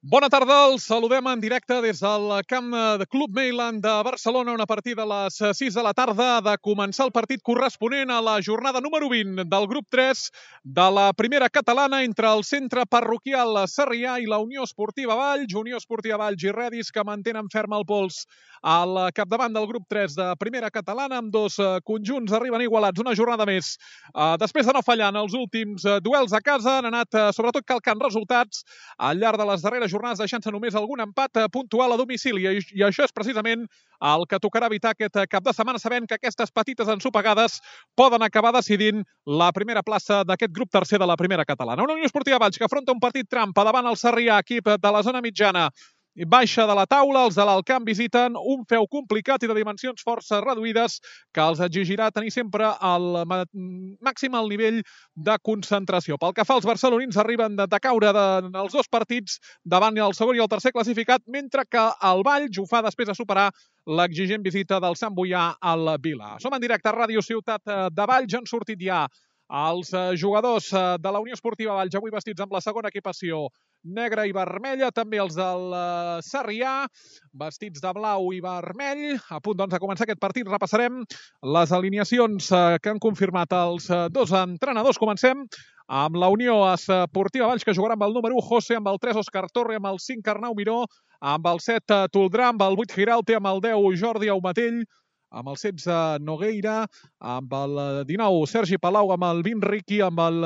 Bona tarda, els saludem en directe des del camp de Club Mailand de Barcelona, on a les 6 de la tarda de començar el partit corresponent a la jornada número 20 del grup 3 de la primera catalana entre el centre parroquial Sarrià i la Unió Esportiva Valls, Unió Esportiva Valls i Redis, que mantenen ferm el pols al capdavant del grup 3 de primera catalana, amb dos conjunts arriben igualats una jornada més. Després de no fallar en els últims duels a casa, han anat sobretot calcant resultats al llarg de les darreres jornades deixant-se només algun empat puntual a domicili. I, això és precisament el que tocarà evitar aquest cap de setmana. Sabent que aquestes petites ensopegades poden acabar decidint la primera plaça d'aquest grup tercer de la primera catalana. Una Unió Esportiva Valls que afronta un partit trampa davant el Sarrià, equip de la zona mitjana baixa de la taula, els de l'Alcamp visiten un feu complicat i de dimensions força reduïdes que els exigirà tenir sempre el màxim al nivell de concentració. Pel que fa als barcelonins, arriben de, caure de, els dos partits davant el segon i el tercer classificat, mentre que el Valls ho fa després de superar l'exigent visita del Sant Boià al Vila. Som en directe a Ràdio Ciutat de Valls, han sortit ja els jugadors de la Unió Esportiva Valls, avui vestits amb la segona equipació negra i vermella, també els del Sarrià, vestits de blau i vermell. A punt doncs, de començar aquest partit, repassarem les alineacions que han confirmat els dos entrenadors. Comencem amb la Unió Esportiva Valls, que jugarà amb el número 1, José, amb el 3, Òscar Torre, amb el 5, Arnau Miró, amb el 7, Toldrà, amb el 8, Giralte, amb el 10, Jordi Aumatell, amb el 16 Nogueira, amb el 19 Sergi Palau, amb el 20 Riqui, amb el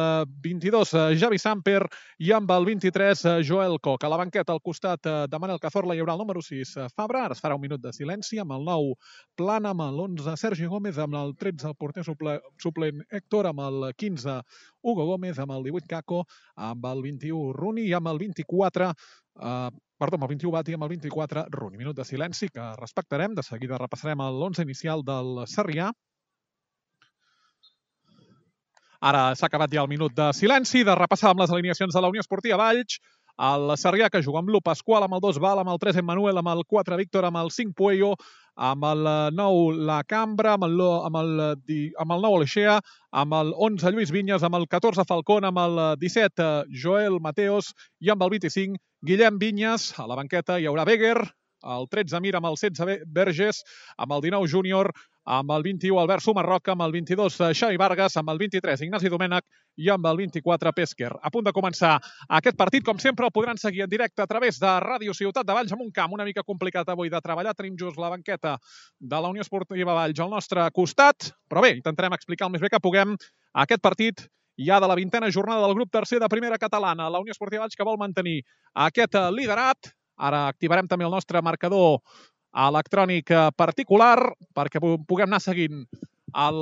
22 Javi Samper i amb el 23 Joel Coc. A la banqueta al costat de Manel Cazorla hi haurà el número 6 Fabra, ara es farà un minut de silenci, amb el 9 Plana, amb l'11 Sergi Gómez, amb el 13 el porter suplent Héctor, amb el 15 Hugo Gómez, amb el 18 Caco, amb el 21 Runi i amb el 24 Uh, perdó, amb el 21 Bati, amb el 24 Runi. Minut de silenci que respectarem. De seguida repassarem l'11 inicial del Sarrià. Ara s'ha acabat ja el minut de silenci, de repassar amb les alineacions de la Unió Esportiva Valls. El Sarrià, que juga amb l'1 Pasqual, amb el 2 Val, amb el 3 Emmanuel, amb el 4 Víctor, amb el 5 Puello, amb el 9 La Cambra, amb el, amb el, amb el 9 Alexea, amb el 11 Lluís Vinyes, amb el 14 Falcón, amb el 17 Joel Mateos i amb el 25 Guillem Vinyes. A la banqueta hi haurà Beguer, el 13 Mir amb el 16 Verges, amb el 19 Júnior, amb el 21 Albert Sumarroca, amb el 22 Xavi Vargas, amb el 23 Ignasi Domènech i amb el 24 Pesquer. A punt de començar aquest partit, com sempre, el podran seguir en directe a través de Ràdio Ciutat de Valls amb un camp una mica complicat avui de treballar. Tenim just la banqueta de la Unió Esportiva Valls al nostre costat, però bé, intentarem explicar el més bé que puguem aquest partit ja de la vintena jornada del grup tercer de primera catalana. La Unió Esportiva Valls que vol mantenir aquest liderat. Ara activarem també el nostre marcador electrònic particular perquè puguem anar seguint el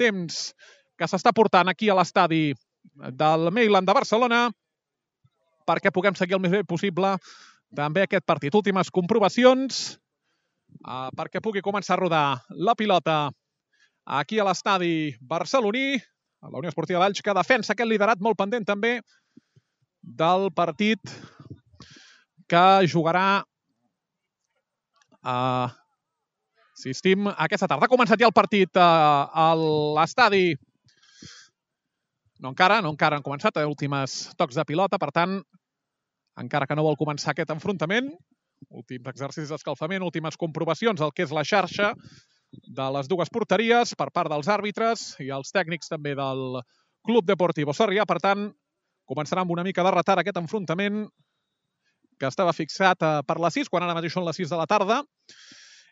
temps que s'està portant aquí a l'estadi del Mailand de Barcelona perquè puguem seguir el més bé possible també aquest partit. Últimes comprovacions uh, perquè pugui començar a rodar la pilota aquí a l'estadi barceloní, a la Unió Esportiva Valls, que defensa aquest liderat molt pendent també del partit que jugarà Uh, assistim aquesta tarda. Ha començat ja el partit uh, a l'estadi. No encara, no encara han començat, eh, últimes tocs de pilota, per tant, encara que no vol començar aquest enfrontament, últims exercicis d'escalfament, últimes comprovacions del que és la xarxa de les dues porteries per part dels àrbitres i els tècnics també del Club Deportivo Sarrià. Per tant, començarà amb una mica de retard aquest enfrontament que estava fixat eh, per les 6, quan ara mateix són les 6 de la tarda.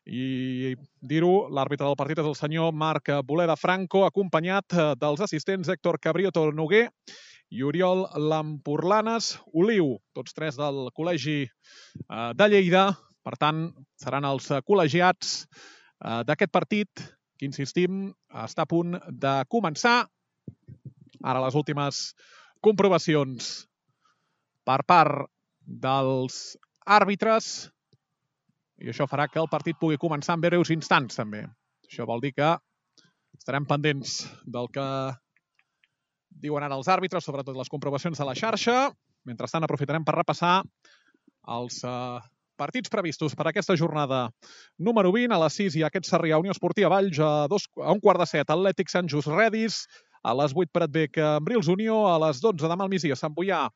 I dir-ho, l'àrbitre del partit és el senyor Marc Boleda Franco, acompanyat eh, dels assistents Héctor Cabrioto Noguer i Oriol Lampurlanes Oliu, tots tres del Col·legi eh, de Lleida. Per tant, seran els col·legiats eh, d'aquest partit que, insistim, està a punt de començar. Ara les últimes comprovacions per part dels àrbitres i això farà que el partit pugui començar en breus instants també. Això vol dir que estarem pendents del que diuen ara els àrbitres, sobretot les comprovacions de la xarxa. Mentrestant aprofitarem per repassar els uh, partits previstos per aquesta jornada número 20. A les 6 hi ha aquest Sarrià Unió Esportiva Valls, a, dos, a un quart de set Atlètic Sant Just Redis, a les 8 Pratbec Brils Unió, a les 12 demà al migdia Sant Boià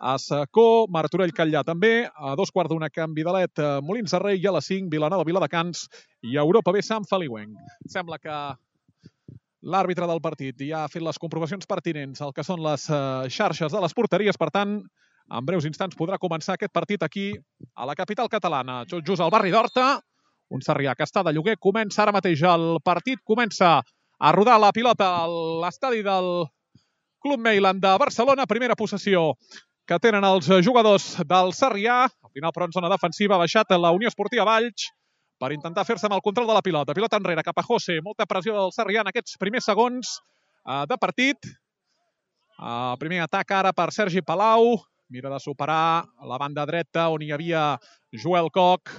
a Sacó, Martorell Catllà també, a dos quarts d'una Can Vidalet, eh, Molins de Rei i a les 5 Vilanova, Viladecans i Europa B Sant Feliuenc. Sembla que l'àrbitre del partit ja ha fet les comprovacions pertinents al que són les eh, xarxes de les porteries, per tant, en breus instants podrà començar aquest partit aquí a la capital catalana, just al barri d'Horta, un Sarrià que està de lloguer, comença ara mateix el partit, comença a rodar la pilota a l'estadi del Club Mailand de Barcelona, primera possessió que tenen els jugadors del Sarrià. Al final, però, en zona defensiva, ha baixat la Unió Esportiva Valls per intentar fer-se amb el control de la pilota. Pilota enrere, cap a José. Molta pressió del Sarrià en aquests primers segons uh, de partit. Uh, primer atac ara per Sergi Palau. Mira de superar la banda dreta on hi havia Joel Coc.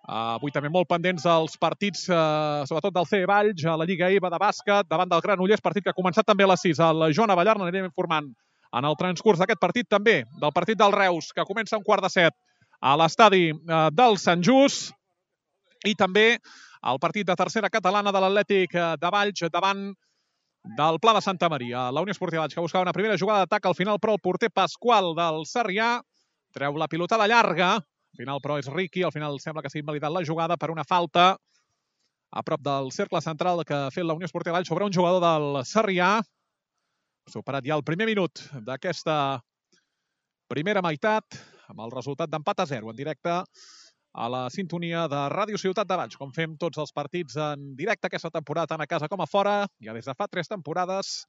Uh, avui també molt pendents dels partits, uh, sobretot del C Valls, a la Lliga EVA de bàsquet, davant del Granollers, partit que ha començat també a les 6. El Joan Avellar n'anirem informant en el transcurs d'aquest partit també, del partit del Reus, que comença un quart de set a l'estadi uh, del Sant Just, i també el partit de tercera catalana de l'Atlètic de Valls davant del Pla de Santa Maria. La Unió Esportiva que buscava una primera jugada d'atac al final, però el porter Pasqual del Sarrià treu la pilotada llarga. Al final, però, és Ricky. Al final sembla que s'ha invalidat la jugada per una falta a prop del cercle central que ha fet la Unió Esportiva Valls sobre un jugador del Sarrià. Superat ja el primer minut d'aquesta primera meitat amb el resultat d'empat a 0 en directe a la sintonia de Ràdio Ciutat de Valls, com fem tots els partits en directe aquesta temporada, tant a casa com a fora. Ja des de fa tres temporades,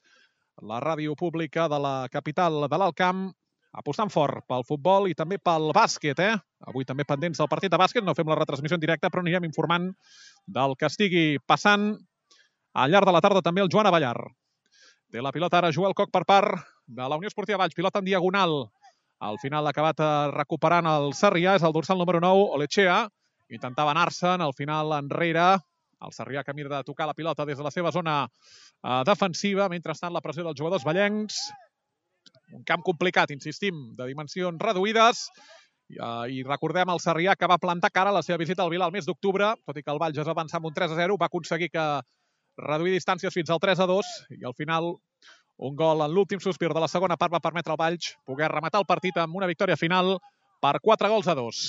la ràdio pública de la capital de l'Alcamp, apostant fort pel futbol i també pel bàsquet, eh? Avui també pendents del partit de bàsquet, no fem la retransmissió en directe, però anirem informant del que estigui passant al llarg de la tarda també el Joan Avellar. Té la pilota ara Joel Coc per part de la Unió Esportiva Valls, pilota en diagonal al final ha acabat eh, recuperant el Sarrià, és el dorsal número 9, Olechea. Intentava anar-se'n, al final enrere. El Sarrià que mira de tocar la pilota des de la seva zona eh, defensiva. Mentrestant, la pressió dels jugadors ballencs. Un camp complicat, insistim, de dimensions reduïdes. I recordem el Sarrià que va plantar cara a la seva visita al Vila el mes d'octubre, tot i que el Valls es va avançar amb un 3 a 0, va aconseguir que reduir distàncies fins al 3 a 2 i al final un gol en l'últim sospir de la segona part va permetre al Valls poder rematar el partit amb una victòria final per 4 gols a 2.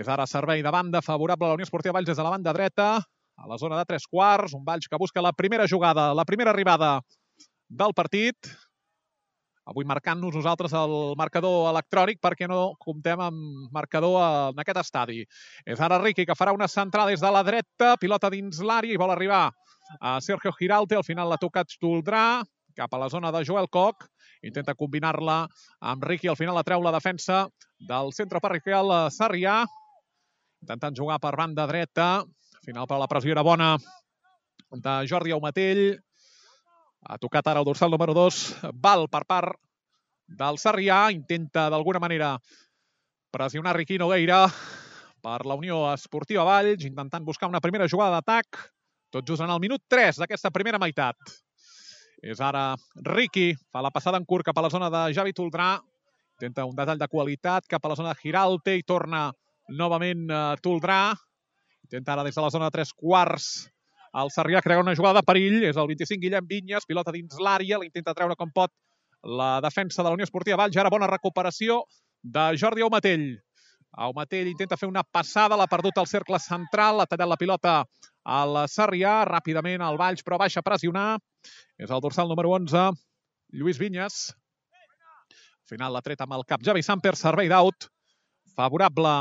És ara servei de banda favorable a la Unió Esportiva Valls des de la banda dreta, a la zona de tres quarts, un Valls que busca la primera jugada, la primera arribada del partit. Avui marcant-nos nosaltres el marcador electrònic perquè no comptem amb marcador en aquest estadi. És ara Riqui que farà una centrada des de la dreta, pilota dins l'àrea i vol arribar a Sergio Giralte, al final l'ha tocat Stoldrà, cap a la zona de Joel Koch, intenta combinar-la amb Ricky, al final la treu la defensa del centre parroquial Sarrià, intentant jugar per banda dreta, al final però la pressió era bona de Jordi Aumatell, ha tocat ara el dorsal número 2, Val per part del Sarrià, intenta d'alguna manera pressionar Ricky Nogueira per la Unió Esportiva Valls, intentant buscar una primera jugada d'atac, tot just en el minut 3 d'aquesta primera meitat. És ara Ricky, fa la passada en curt cap a la zona de Javi Toldrà, intenta un detall de qualitat cap a la zona de Giralte i torna novament uh, Toldrà. Intenta ara des de la zona de tres quarts el Sarrià crear una jugada de perill, és el 25 Guillem Vinyes, pilota dins l'àrea, l'intenta treure com pot la defensa de la Unió Esportiva Valls, ara bona recuperació de Jordi Aumatell. Aumatell intenta fer una passada, l'ha perdut al cercle central, ha tallat la pilota al Sarrià, ràpidament al Valls, però baixa a pressionar. És el dorsal número 11, Lluís Vinyes. Al final l'ha tret amb el cap Javi Samper, servei d'aut, favorable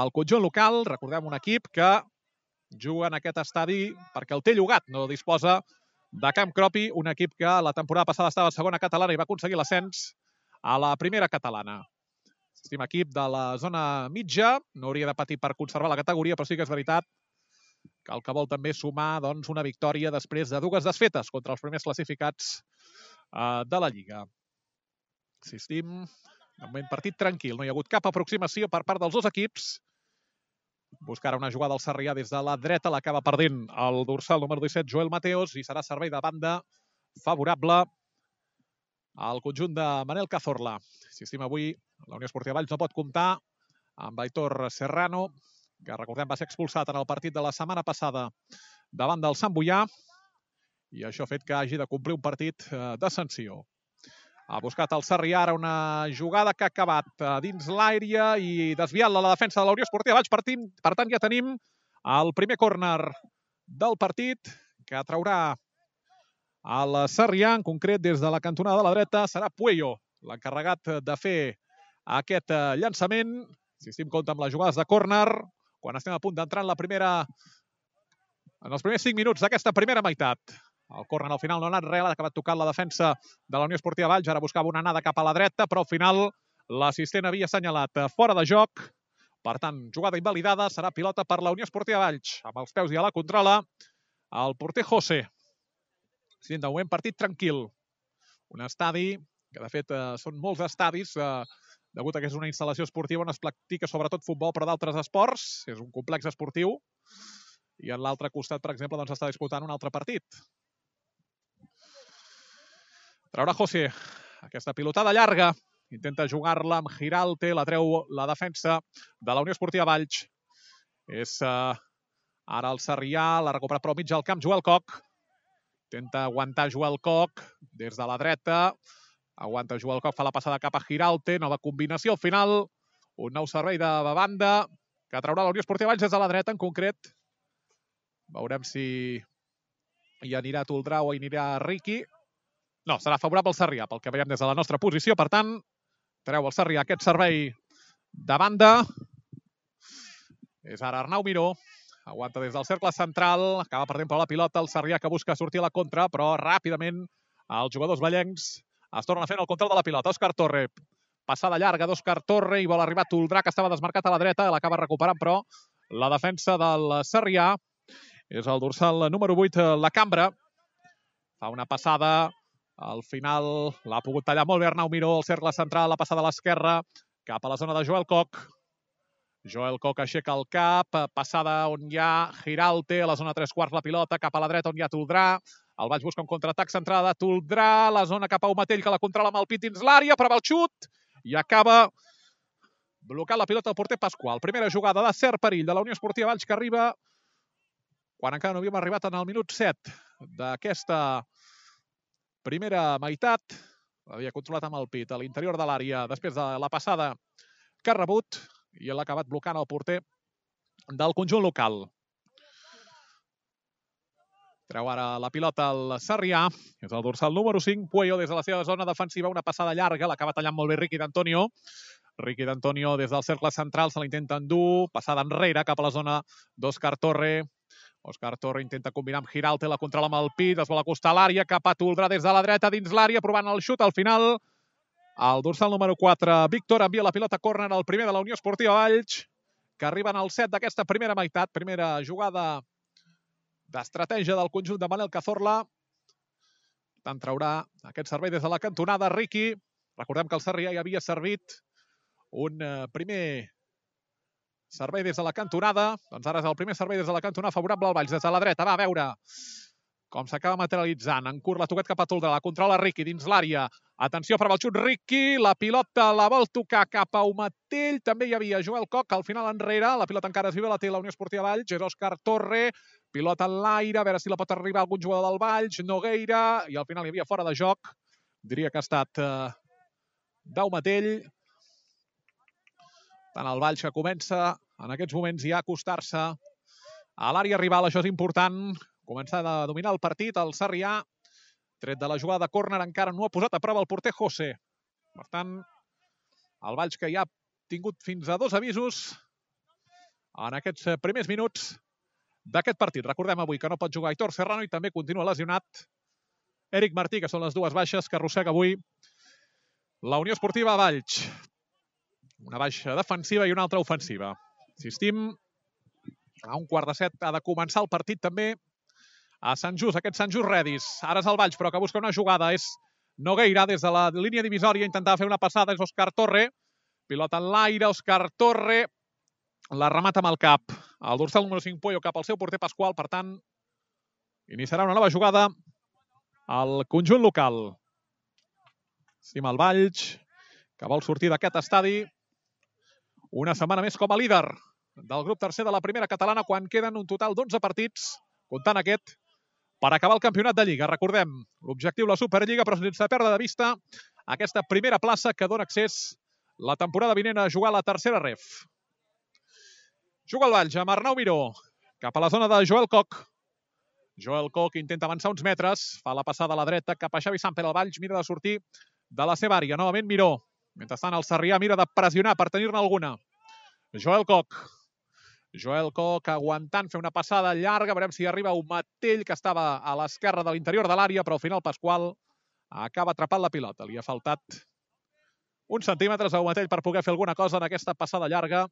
al conjunt local. Recordem un equip que juga en aquest estadi perquè el té llogat, no disposa de Camp Cropi, un equip que la temporada passada estava a segona catalana i va aconseguir l'ascens a la primera catalana. Estim equip de la zona mitja, no hauria de patir per conservar la categoria, però sí que és veritat que el que vol també sumar doncs, una victòria després de dues desfetes contra els primers classificats eh, de la Lliga. Assistim, de moment partit tranquil, no hi ha hagut cap aproximació per part dels dos equips. Buscarà una jugada al Sarrià des de la dreta, l'acaba perdent el dorsal número 17, Joel Mateos, i serà servei de banda favorable al conjunt de Manel Cazorla. Si estim avui, la Unió Esportiva Valls no pot comptar amb Aitor Serrano, que recordem va ser expulsat en el partit de la setmana passada davant del Sant Boià, i això ha fet que hagi de complir un partit eh, de sanció. Ha buscat el Sarrià ara una jugada que ha acabat eh, dins l'àrea i desviant-la a la defensa de la Unió Esportiva Baix. Per, per tant, ja tenim el primer córner del partit que traurà el Sarrià, en concret des de la cantonada de la dreta, serà Puello, l'encarregat de fer aquest eh, llançament. Si estem compte amb les jugades de córner, quan estem a punt d'entrar en la primera en els primers 5 minuts d'aquesta primera meitat. El córner al final no ha anat res, ha acabat tocant la defensa de la Unió Esportiva Valls, ara buscava una anada cap a la dreta, però al final l'assistent havia assenyalat fora de joc. Per tant, jugada invalidada, serà pilota per la Unió Esportiva Valls. Amb els peus i a la controla, el porter José. Sí, de moment partit tranquil. Un estadi, que de fet eh, són molts estadis, eh, degut a que és una instal·lació esportiva on es practica sobretot futbol, però d'altres esports. És un complex esportiu. I en l'altre costat, per exemple, doncs està disputant un altre partit. Traurà José aquesta pilotada llarga. Intenta jugar-la amb Giralte, la treu la defensa de la Unió Esportiva Valls. És uh, ara el Sarrià, la recupera però mig al camp Joel Coc. Intenta aguantar Joel Coc des de la dreta. Aguanta Joel Coc, fa la passada cap a Giralte. Nova combinació. Al final, un nou servei de banda que traurà la Unió Esportiva Valls des de la dreta, en concret. Veurem si hi anirà Toldrà o hi anirà Riqui. No, serà favorable al Sarrià, pel que veiem des de la nostra posició. Per tant, treu el Sarrià aquest servei de banda. És ara Arnau Miró. Aguanta des del cercle central. Acaba perdent per la pilota el Sarrià que busca sortir a la contra, però ràpidament els jugadors ballencs es tornen fer el control de la pilota. Òscar Torre, passada llarga d'Òscar Torre i vol arribar Toldrà, que estava desmarcat a la dreta, l'acaba recuperant, però la defensa del Sarrià és el dorsal número 8, la Cambra. Fa una passada al final l'ha pogut tallar molt bé Arnau Miró, el cercle central, la passada a l'esquerra, cap a la zona de Joel Coc. Joel Coc aixeca el cap, passada on hi ha Giralte, a la zona 3 quarts la pilota, cap a la dreta on hi ha Toldrà. El Baix busca un contraatac centrada, Toldrà, la zona cap a Umatell, que la controla amb el pit dins l'àrea, prova el xut i acaba blocant la pilota al porter Pasqual. Primera jugada de cert perill de la Unió Esportiva Valls que arriba quan encara no havíem arribat en el minut 7 d'aquesta primera meitat. Havia controlat amb el pit a l'interior de l'àrea després de la passada que ha rebut i l'ha acabat blocant el porter del conjunt local. Treu ara la pilota al Sarrià. És el dorsal número 5. Puello des de la seva zona defensiva. Una passada llarga. L'acaba tallant molt bé Riqui d'Antonio. Riqui d'Antonio des del cercle central se l'intenta endur. Passada enrere cap a la zona d'Òscar Torre. Òscar Torre intenta combinar amb Giralte, la controla amb el pit, es vol acostar a l'àrea, cap a Toldrà des de la dreta dins l'àrea, provant el xut al final. El dorsal número 4, Víctor, envia la pilota a córner al primer de la Unió Esportiva Valls, que arriben al set d'aquesta primera meitat, primera jugada d'estratègia del conjunt de Manel Cazorla. Tant traurà aquest servei des de la cantonada. Riqui, recordem que el Sarrià ja havia servit un eh, primer Servei des de la cantonada. Doncs ara és el primer servei des de la cantonada favorable al Valls. Des de la dreta, va a veure com s'acaba materialitzant. En curt la toquet cap a Toldrà, la controla Riqui dins l'àrea. Atenció per al xut Riqui, la pilota la vol tocar cap a Umatell. També hi havia Joel Coc, al final enrere. La pilota encara es viu, la té la Unió Esportiva Valls. És Òscar Torre, pilota en l'aire, a veure si la pot arribar algun jugador del Valls. Nogueira, i al final hi havia fora de joc. Diria que ha estat eh, Daumatell. Tant el Valls que comença en aquests moments ja acostar-se a l'àrea rival. Això és important. Començar a dominar el partit. El Sarrià, tret de la jugada de córner, encara no ha posat a prova el porter José. Per tant, el Valls que ja ha tingut fins a dos avisos en aquests primers minuts d'aquest partit. Recordem avui que no pot jugar Aitor Serrano i també continua lesionat Eric Martí, que són les dues baixes que arrossega avui la Unió Esportiva Valls. Una baixa defensiva i una altra ofensiva. Insistim, a un quart de set ha de començar el partit també a Sant Just, aquest Sant Just Redis. Ara és el Valls, però que busca una jugada. És Nogueira des de la línia divisòria, intentava fer una passada, és Òscar Torre. Pilota en l'aire, Òscar Torre. La remata amb el cap. El dorsal número 5, Puello, cap al seu porter Pasqual. Per tant, iniciarà una nova jugada al conjunt local. Sim el Valls, que vol sortir d'aquest estadi una setmana més com a líder del grup tercer de la primera catalana quan queden un total d'11 partits, comptant aquest, per acabar el campionat de Lliga. Recordem, l'objectiu la Superliga, però sense perdre de vista aquesta primera plaça que dona accés la temporada vinent a jugar a la tercera ref. Juga el Valls amb Arnau Miró, cap a la zona de Joel Coc. Joel Coc intenta avançar uns metres, fa la passada a la dreta cap a Xavi Samper. El Valls mira de sortir de la seva àrea. Novament Miró. Mentrestant el Sarrià mira de pressionar per tenir-ne alguna. Joel Coc. Joel Coc aguantant, fer una passada llarga. Veurem si arriba un matell que estava a l'esquerra de l'interior de l'àrea, però al final Pasqual acaba atrapant la pilota. Li ha faltat uns centímetres a matell per poder fer alguna cosa en aquesta passada llarga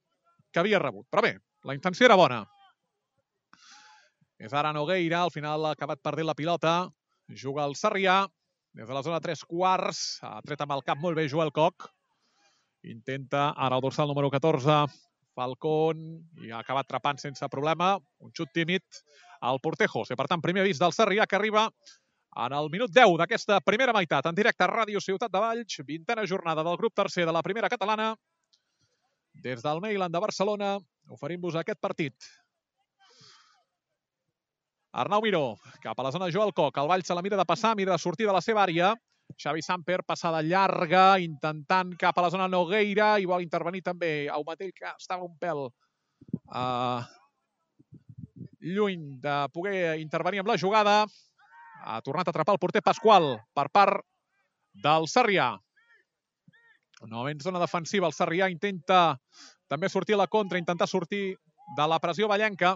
que havia rebut. Però bé, la intenció era bona. És ara Nogueira, al final ha acabat perdent la pilota. Juga el Sarrià, des de la zona 3 quarts. Ha tret amb el cap molt bé Joel Coc. Intenta ara el dorsal número 14, Falcón, i ha acabat atrapant sense problema. Un xut tímid al porter José. Per tant, primer avís del Sarrià que arriba en el minut 10 d'aquesta primera meitat. En directe a Ràdio Ciutat de Valls, vintena jornada del grup tercer de la primera catalana. Des del Mailand de Barcelona oferim-vos aquest partit. Arnau Miró, cap a la zona de Joel Coc. El Vall se la mira de passar, mira de sortir de la seva àrea. Xavi Samper, passada llarga, intentant cap a la zona Nogueira i vol intervenir també Aumatell, que estava un pèl uh, lluny de poder intervenir amb la jugada. Ha tornat a atrapar el porter Pasqual per part del Sarrià. Novament zona defensiva, el Sarrià intenta també sortir a la contra, intentar sortir de la pressió ballenca.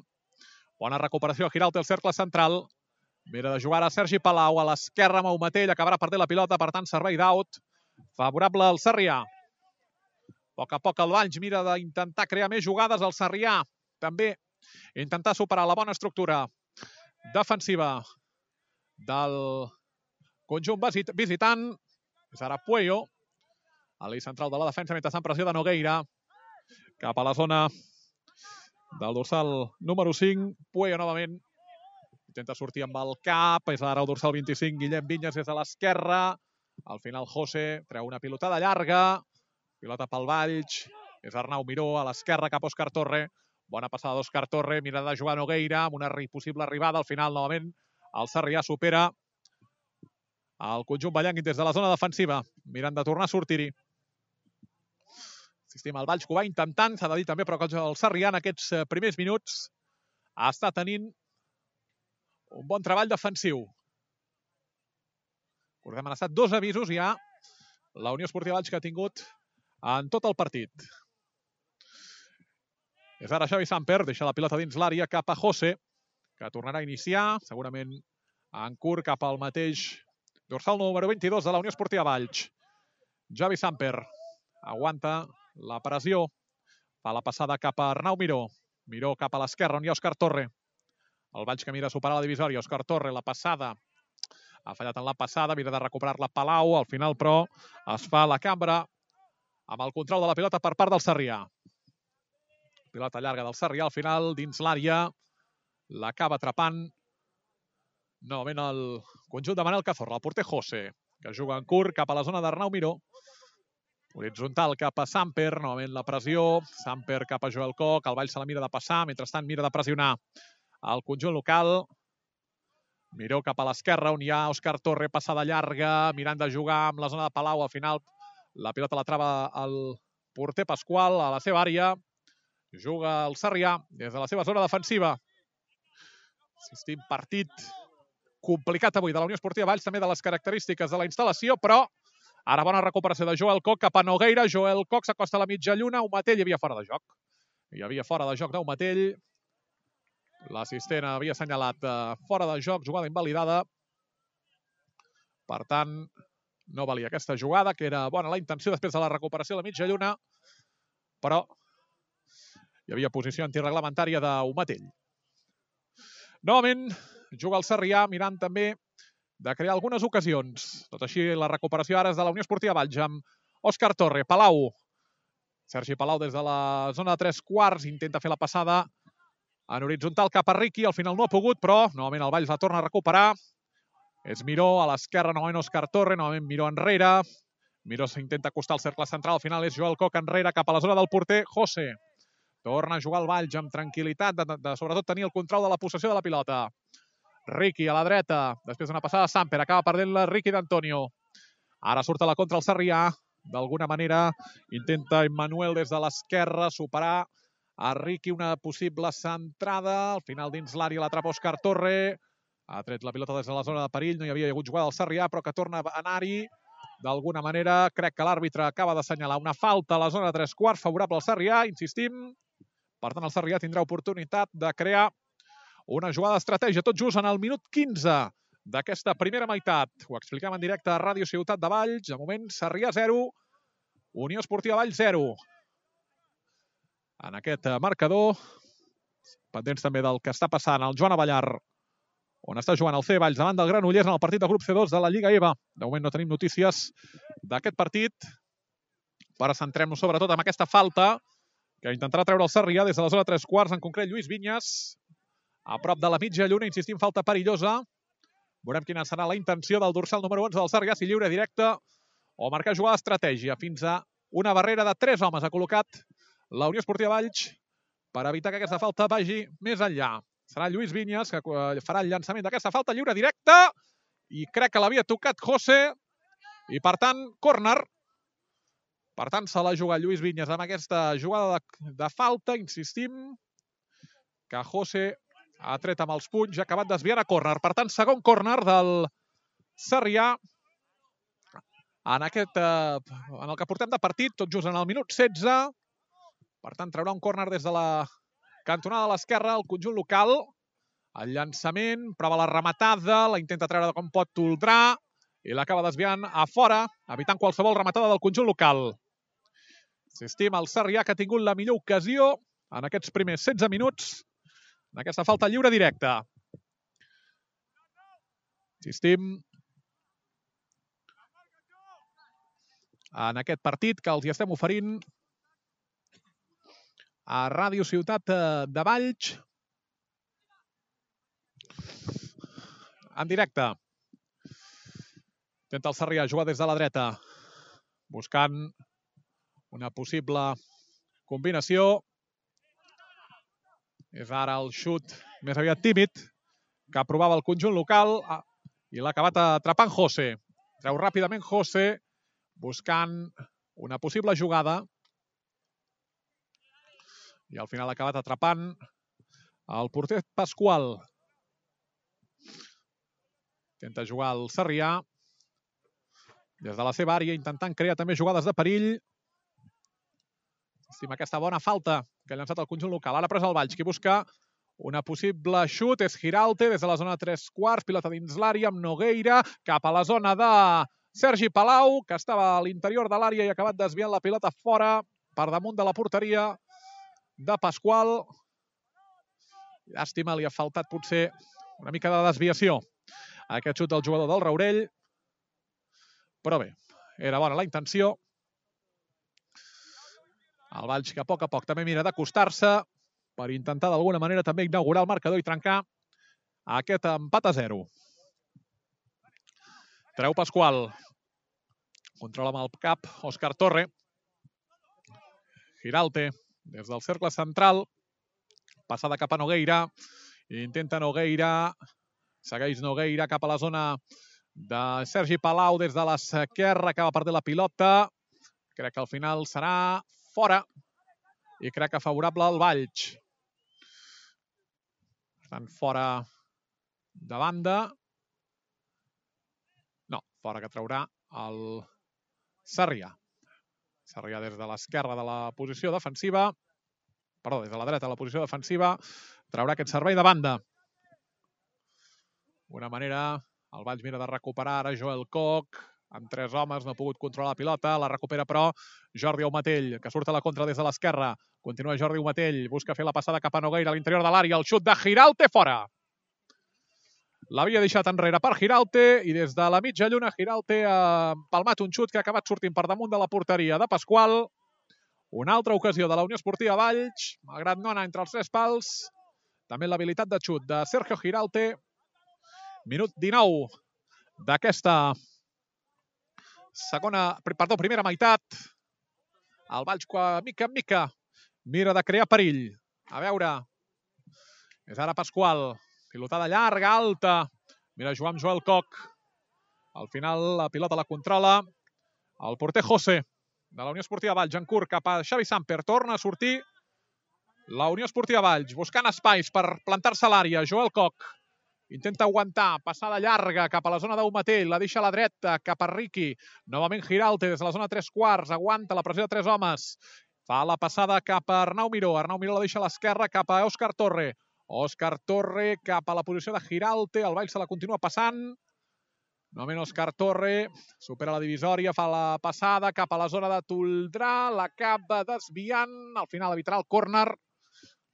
Bona recuperació, Giralt el cercle central. Mira de jugar a Sergi Palau, a l'esquerra Maumatell, acabarà perdent la pilota, per tant, servei d'out. Favorable al Sarrià. A poc a poc el Valls mira d'intentar crear més jugades. El Sarrià també intentar superar la bona estructura defensiva del conjunt visitant. És ara Puello, a l'eix central de la defensa, en pressió de Nogueira, cap a la zona del dorsal número 5. Puello novament intenta sortir amb el cap. És ara el dorsal 25. Guillem Vinyes des de l'esquerra. Al final José treu una pilotada llarga. Pilota pel Valls. És Arnau Miró a l'esquerra cap a Òscar Torre. Bona passada d'Òscar Torre. Mira de jugar Nogueira amb una possible arribada. Al final, novament, el Sarrià supera el conjunt ballenc des de la zona defensiva. Mirant de tornar a sortir-hi. Insistim, el Valls que ho va intentant, s'ha de dir també, però que el Sarrià en aquests eh, primers minuts està tenint un bon treball defensiu. Recordem, han estat dos avisos ja la Unió Esportiva Valls que ha tingut en tot el partit. És ara Xavi Samper, deixa la pilota dins l'àrea cap a José, que tornarà a iniciar, segurament en curt cap al mateix dorsal número 22 de la Unió Esportiva Valls. Xavi Samper aguanta la pressió. Fa la passada cap a Arnau Miró. Miró cap a l'esquerra, on hi ha Òscar Torre. El Valls que mira a superar la divisòria. Òscar Torre, la passada. Ha fallat en la passada, mira de recuperar-la Palau. Al final, però, es fa la cambra amb el control de la pilota per part del Sarrià. Pilota llarga del Sarrià, al final, dins l'àrea. L'acaba atrapant novament el conjunt de Manel Cazorla, el porter José, que juga en curt cap a la zona d'Arnau Miró. Horitzontal cap a Samper, novament la pressió. Samper cap a Joel Coc, el Vall se la mira de passar, mentrestant mira de pressionar el conjunt local. Miró cap a l'esquerra, on hi ha Òscar Torre, passada llarga, mirant de jugar amb la zona de Palau. Al final, la pilota la trava el porter Pasqual a la seva àrea. Juga el Sarrià des de la seva zona defensiva. Assistim partit complicat avui de la Unió Esportiva Valls, també de les característiques de la instal·lació, però Ara bona recuperació de Joel Coc cap a Nogueira. Joel Coc s'acosta a la mitja lluna. Matell hi havia fora de joc. Hi havia fora de joc Matell. L'assistent havia assenyalat uh, fora de joc, jugada invalidada. Per tant, no valia aquesta jugada, que era bona la intenció després de la recuperació de la mitja lluna, però hi havia posició antireglamentària d'Umatell. Novament, juga el Sarrià mirant també de crear algunes ocasions. Tot així, la recuperació ara és de la Unió Esportiva Valls amb Òscar Torre, Palau. Sergi Palau des de la zona de tres quarts intenta fer la passada en horitzontal cap a Riqui. Al final no ha pogut, però novament el Valls la torna a recuperar. És Miró, a l'esquerra novament Òscar Torre, novament Miró enrere. Miró s'intenta acostar al cercle central, al final és Joel Coc enrere cap a la zona del porter, José. Torna a jugar el Valls amb tranquil·litat, de, de, de sobretot tenir el control de la possessió de la pilota. Ricky a la dreta, després d'una passada Samper, acaba perdent la Ricky d'Antonio. Ara surt a la contra el Sarrià. D'alguna manera intenta Emmanuel des de l'esquerra superar a Riqui una possible centrada. Al final dins l'àrea l'atrapa Òscar Torre. Ha tret la pilota des de la zona de perill. No hi havia hagut jugada al Sarrià, però que torna a anar-hi. D'alguna manera, crec que l'àrbitre acaba d'assenyalar una falta a la zona de tres quarts favorable al Sarrià. Insistim, per tant, el Sarrià tindrà oportunitat de crear una jugada d'estratègia tot just en el minut 15 d'aquesta primera meitat. Ho expliquem en directe a Ràdio Ciutat de Valls. De moment, Sarrià 0, Unió Esportiva Valls 0. En aquest marcador, pendents també del que està passant el Joan Avellar, on està jugant el C Valls davant del Granollers en el partit de grup C2 de la Lliga EVA. De moment no tenim notícies d'aquest partit, però centrem-nos sobretot en aquesta falta que intentarà treure el Sarrià des de la zona 3 quarts, en concret Lluís Vinyes, a prop de la mitja lluna, insistim, falta perillosa. Veurem quina serà la intenció del dorsal número 11 del Sarrià, si lliure directe o marcar jugada d'estratègia. Fins a una barrera de tres homes ha col·locat la Unió Esportiva Valls per evitar que aquesta falta vagi més enllà. Serà Lluís Vinyes que farà el llançament d'aquesta falta lliure directa i crec que l'havia tocat José i per tant, córner. Per tant, se la juga Lluís Vinyes amb aquesta jugada de, de falta, insistim, que José ha tret amb els punys, ha acabat desviant a córner. Per tant, segon córner del Sarrià en, aquest, eh, en el que portem de partit, tot just en el minut 16. Per tant, traurà un córner des de la cantonada de l'esquerra, el conjunt local. El llançament, prova la rematada, la intenta treure com pot Toldrà i l'acaba desviant a fora, evitant qualsevol rematada del conjunt local. Insistim, el Sarrià que ha tingut la millor ocasió en aquests primers 16 minuts d'aquesta falta lliure directa. Insistim en aquest partit que els hi estem oferint a Ràdio Ciutat eh, de Valls. En directe. Tenta el Sarrià jugar des de la dreta, buscant una possible combinació. És ara el xut més aviat tímid que aprovava el conjunt local ah, i l'ha acabat atrapant José. Treu ràpidament José buscant una possible jugada i al final ha acabat atrapant el porter Pasqual. Intenta jugar el Sarrià des de la seva àrea, intentant crear també jugades de perill. Estima aquesta bona falta que ha llançat el conjunt local. Ara pres el Valls, qui busca una possible xut és Giralte des de la zona 3 quarts, pilota dins l'àrea amb Nogueira, cap a la zona de Sergi Palau, que estava a l'interior de l'àrea i ha acabat desviant la pilota fora per damunt de la porteria de Pasqual. Llàstima, li ha faltat potser una mica de desviació aquest xut del jugador del Raurell. Però bé, era bona la intenció. El Valls que a poc a poc també mira d'acostar-se per intentar d'alguna manera també inaugurar el marcador i trencar aquest empat a 0. Treu Pasqual. Controla amb el cap Òscar Torre. Giralte des del cercle central. Passada cap a Nogueira. Intenta Nogueira. Segueix Nogueira cap a la zona de Sergi Palau des de l'esquerra. Acaba perdent la pilota. Crec que al final serà fora i crec que favorable al Valls. Estan fora de banda. No, fora que traurà el Sarrià. Sarrià des de l'esquerra de la posició defensiva, perdó, des de la dreta de la posició defensiva, traurà aquest servei de banda. Una manera, el Valls mira de recuperar ara Joel Koch, amb tres homes, no ha pogut controlar la pilota, la recupera però Jordi Aumatell, que surt a la contra des de l'esquerra. Continua Jordi Aumatell, busca fer la passada cap a Nogueira a l'interior de l'àrea, el xut de Giralte fora. L'havia deixat enrere per Giralte i des de la mitja lluna Giralte ha palmat un xut que ha acabat sortint per damunt de la porteria de Pasqual. Una altra ocasió de la Unió Esportiva Valls, malgrat no anar entre els tres pals. També l'habilitat de xut de Sergio Giralte. Minut 19 d'aquesta segona, perdó, primera meitat. El Valls, mica en mica, mira de crear perill. A veure, és ara Pasqual. Pilotada llarga, alta. Mira, Joan Joel Coc. Al final la pilota la controla el porter José de la Unió Esportiva Valls en curt cap a Xavi Samper. Torna a sortir la Unió Esportiva Valls buscant espais per plantar-se a l'àrea. Joel Coc intenta aguantar, passada llarga cap a la zona d'Aumatell, la deixa a la dreta cap a Riqui. Novament Giralte des de la zona 3 quarts, aguanta la pressió de tres homes. Fa la passada cap a Arnau Miró. Arnau Miró la deixa a l'esquerra cap a Òscar Torre. Òscar Torre cap a la posició de Giralte. El Valls se la continua passant. Novament Òscar Torre supera la divisòria, fa la passada cap a la zona de Toldrà, l'acaba desviant, al final evitarà el córner.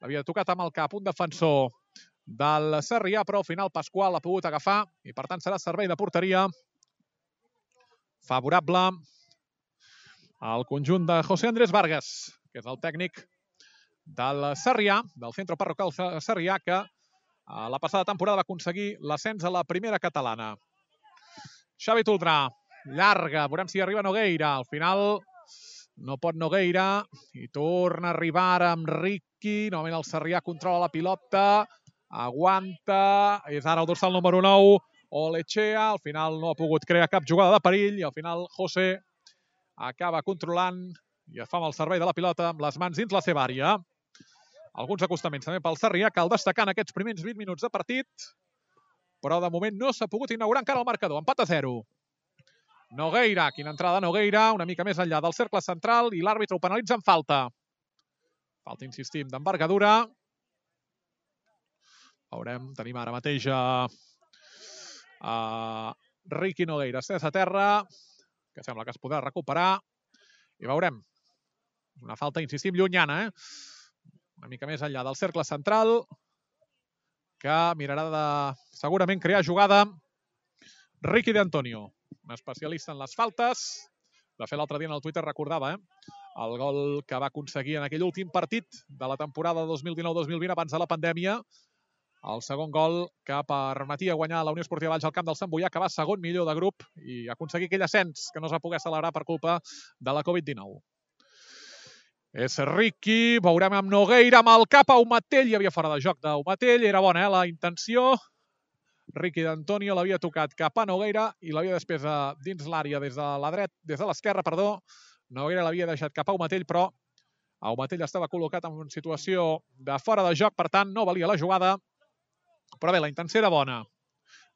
L'havia tocat amb el cap un defensor del Sarrià, però al final Pasqual l'ha pogut agafar i per tant serà servei de porteria favorable al conjunt de José Andrés Vargas, que és el tècnic del Sarrià, del centre parroquial Sarrià, que a la passada temporada va aconseguir l'ascens a la primera catalana. Xavi Toldrà, llarga, veurem si arriba Nogueira. Al final no pot Nogueira i torna a arribar amb Ricky. Novament el Sarrià controla la pilota, aguanta, és ara el dorsal número 9, Olechea. Al final no ha pogut crear cap jugada de perill i al final José acaba controlant i fa amb el servei de la pilota amb les mans dins la seva àrea. Alguns acostaments també pel Sarrià, cal destacar en aquests primers 20 minuts de partit, però de moment no s'ha pogut inaugurar encara el marcador. Empat a 0. Nogueira, quina entrada Nogueira, una mica més enllà del cercle central i l'àrbitre ho penalitza en falta. Falta, insistim, d'envergadura. Veurem, tenim ara mateix a, a Ricky Nogueira estès a terra, que sembla que es podrà recuperar. I veurem. Una falta, insistim, llunyana, eh? Una mica més enllà del cercle central, que mirarà de segurament crear jugada Ricky de Antonio, un especialista en les faltes. De fet, l'altre dia en el Twitter recordava eh? el gol que va aconseguir en aquell últim partit de la temporada 2019-2020 abans de la pandèmia. El segon gol que permetia guanyar la Unió Esportiva Valls al camp del Sant Boià, que va segon millor de grup i aconseguir aquell ascens que no es va poder celebrar per culpa de la Covid-19. És Ricky, veurem amb Nogueira, amb el cap a Umatell, hi havia fora de joc d'Umatell, era bona eh, la intenció. Ricky d'Antonio l'havia tocat cap a Nogueira i l'havia després a, dins l'àrea des de la dret, des de l'esquerra, perdó. Nogueira l'havia deixat cap a Umatell, però Umatell estava col·locat en situació de fora de joc, per tant no valia la jugada. Però bé, la intenció era bona.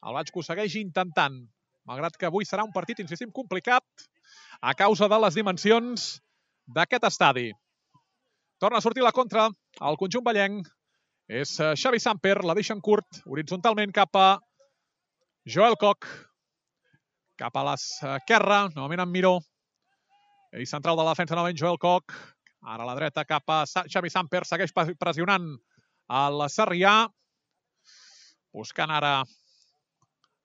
El ho segueix intentant, malgrat que avui serà un partit, insistim, complicat a causa de les dimensions d'aquest estadi. Torna a sortir la contra al conjunt ballenc. És eh, Xavi Samper, la deixa en curt, horitzontalment cap a Joel Coc. Cap a l'esquerra, novament amb Miró. Ell central de la defensa, novament Joel Coc. Ara a la dreta cap a Xavi Samper, segueix pressionant el Sarrià. Buscant ara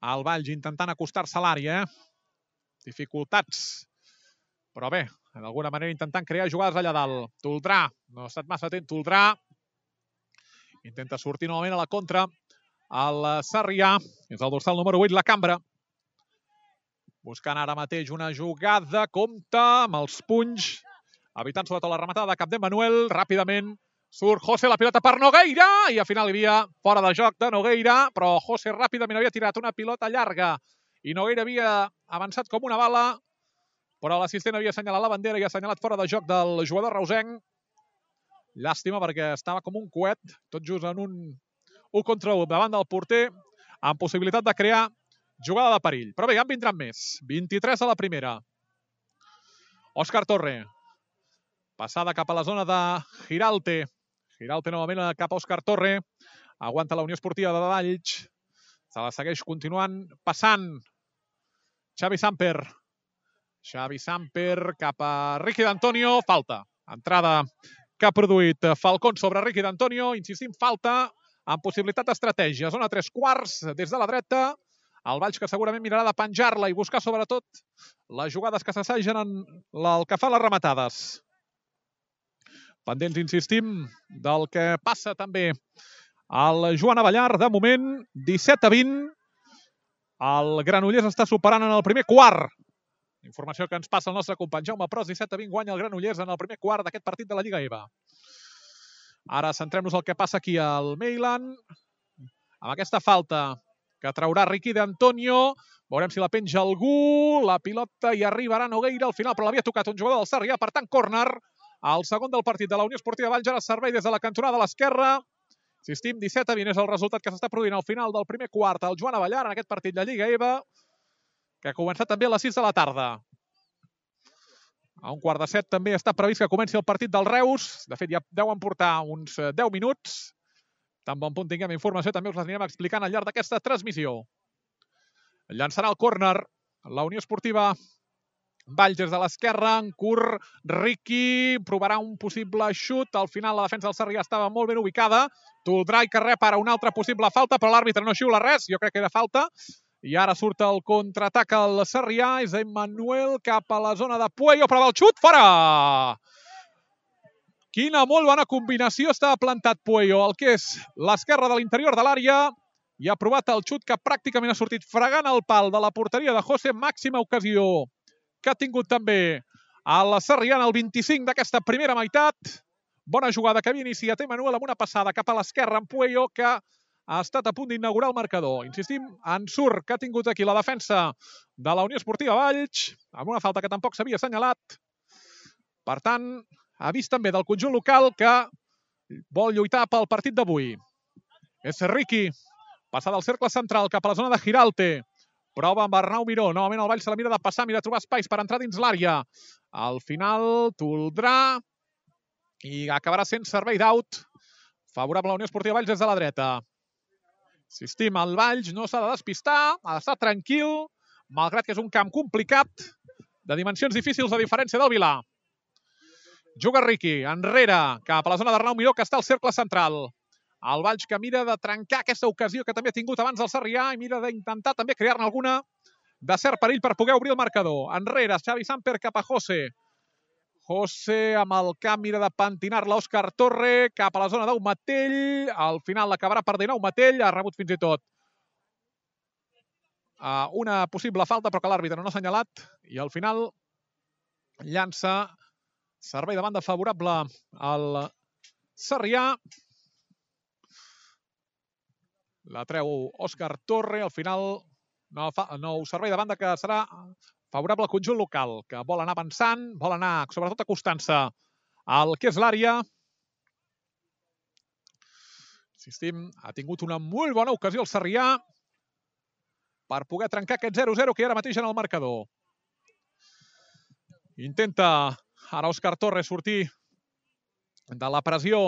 el Valls, intentant acostar-se a l'àrea. Dificultats. Però bé, d'alguna manera intentant crear jugades allà dalt. Toldrà, no ha estat massa atent, Toldrà. Intenta sortir novament a la contra. El Sarrià, és el dorsal número 8, la cambra. Buscant ara mateix una jugada, compta amb els punys, evitant sobretot la rematada de cap de Manuel, ràpidament surt José la pilota per Nogueira i al final hi havia fora de joc de Nogueira, però José ràpidament havia tirat una pilota llarga i Nogueira havia avançat com una bala però l'assistent havia assenyalat la bandera i ha assenyalat fora de joc del jugador reusenc. Llàstima perquè estava com un coet, tot just en un 1 contra 1 davant del porter, amb possibilitat de crear jugada de perill. Però bé, ja en vindran més. 23 a la primera. Òscar Torre. Passada cap a la zona de Giralte. Giralte novament cap a Òscar Torre. Aguanta la Unió Esportiva de Valls. Se la segueix continuant passant. Xavi Samper Xavi Samper cap a Ricky d'Antonio, falta. Entrada que ha produït Falcón sobre Ricky d'Antonio, insistim, falta amb possibilitat d'estratègia. Zona tres quarts des de la dreta, el Valls que segurament mirarà de penjar-la i buscar sobretot les jugades que s'assagen en el que fa les rematades. Pendents, insistim, del que passa també al Joan Avellar. De moment, 17 a 20. El Granollers està superant en el primer quart Informació que ens passa el nostre company Jaume Pros, 17 a 20 guanya el Granollers en el primer quart d'aquest partit de la Lliga EVA. Ara centrem-nos el que passa aquí al Meilan. Amb aquesta falta que traurà Riqui d'Antonio. Veurem si la penja algú. La pilota hi arribarà Nogueira al final, però l'havia tocat un jugador del Sarrià. Per tant, córner. El segon del partit de la Unió Esportiva Valls ara servei des de la cantonada a l'esquerra. Insistim, 17 a 20 és el resultat que s'està produint al final del primer quart. El Joan Avellar en aquest partit de Lliga EVA, que ha començat també a les 6 de la tarda. A un quart de set també està previst que comenci el partit del Reus. De fet, ja deuen portar uns 10 eh, minuts. Tan bon punt tinguem informació, també us l'anirem explicant al llarg d'aquesta transmissió. Llançarà el córner la Unió Esportiva Valls de l'esquerra, en curt, Ricky provarà un possible xut. Al final la defensa del Sarrià estava molt ben ubicada. Toldrà i que rep ara una altra possible falta, però l'àrbitre no xiula res. Jo crec que era falta. I ara surt el contraatac al Sarrià. És Emmanuel cap a la zona de Puello. Prova el xut. Fora! Quina molt bona combinació està plantat Puello. El que és l'esquerra de l'interior de l'àrea i ha provat el xut que pràcticament ha sortit fregant el pal de la porteria de José. Màxima ocasió que ha tingut també a la Sarriana el 25 d'aquesta primera meitat. Bona jugada que havia iniciat Emanuel amb una passada cap a l'esquerra en Puello que ha estat a punt d'inaugurar el marcador. Insistim, en surt que ha tingut aquí la defensa de la Unió Esportiva Valls, amb una falta que tampoc s'havia assenyalat. Per tant, vist també del conjunt local que vol lluitar pel partit d'avui. És Ricky, Passada del cercle central cap a la zona de Giralte. Prova amb Arnau Miró. Novament el Vall se la mira de passar, mira trobar espais per entrar dins l'àrea. Al final, Toldrà i acabarà sent servei d'aut. Favorable a la Unió Esportiva Valls des de la dreta. Insistim, el Valls no s'ha de despistar, ha d'estar tranquil, malgrat que és un camp complicat, de dimensions difícils a diferència del Vilà. Juga Riqui, enrere, cap a la zona d'Arnau Miró, que està al cercle central. El Valls que mira de trencar aquesta ocasió que també ha tingut abans el Sarrià i mira d'intentar també crear-ne alguna de cert perill per poder obrir el marcador. Enrere, Xavi Samper cap a José. José amb el camp mira de pentinar-la Òscar Torre cap a la zona d'Aumatell. Al final l'acabarà perdent Aumatell, ha rebut fins i tot uh, una possible falta, però que l'àrbitre no ha assenyalat. I al final llança servei de banda favorable al Sarrià. La treu Òscar Torre. Al final, nou, nou servei de banda que serà favorable al conjunt local, que vol anar avançant, vol anar, sobretot, acostant-se al que és l'àrea. Insistim, ha tingut una molt bona ocasió el Sarrià per poder trencar aquest 0-0 que hi ara mateix en el marcador. Intenta ara Òscar Torres sortir de la pressió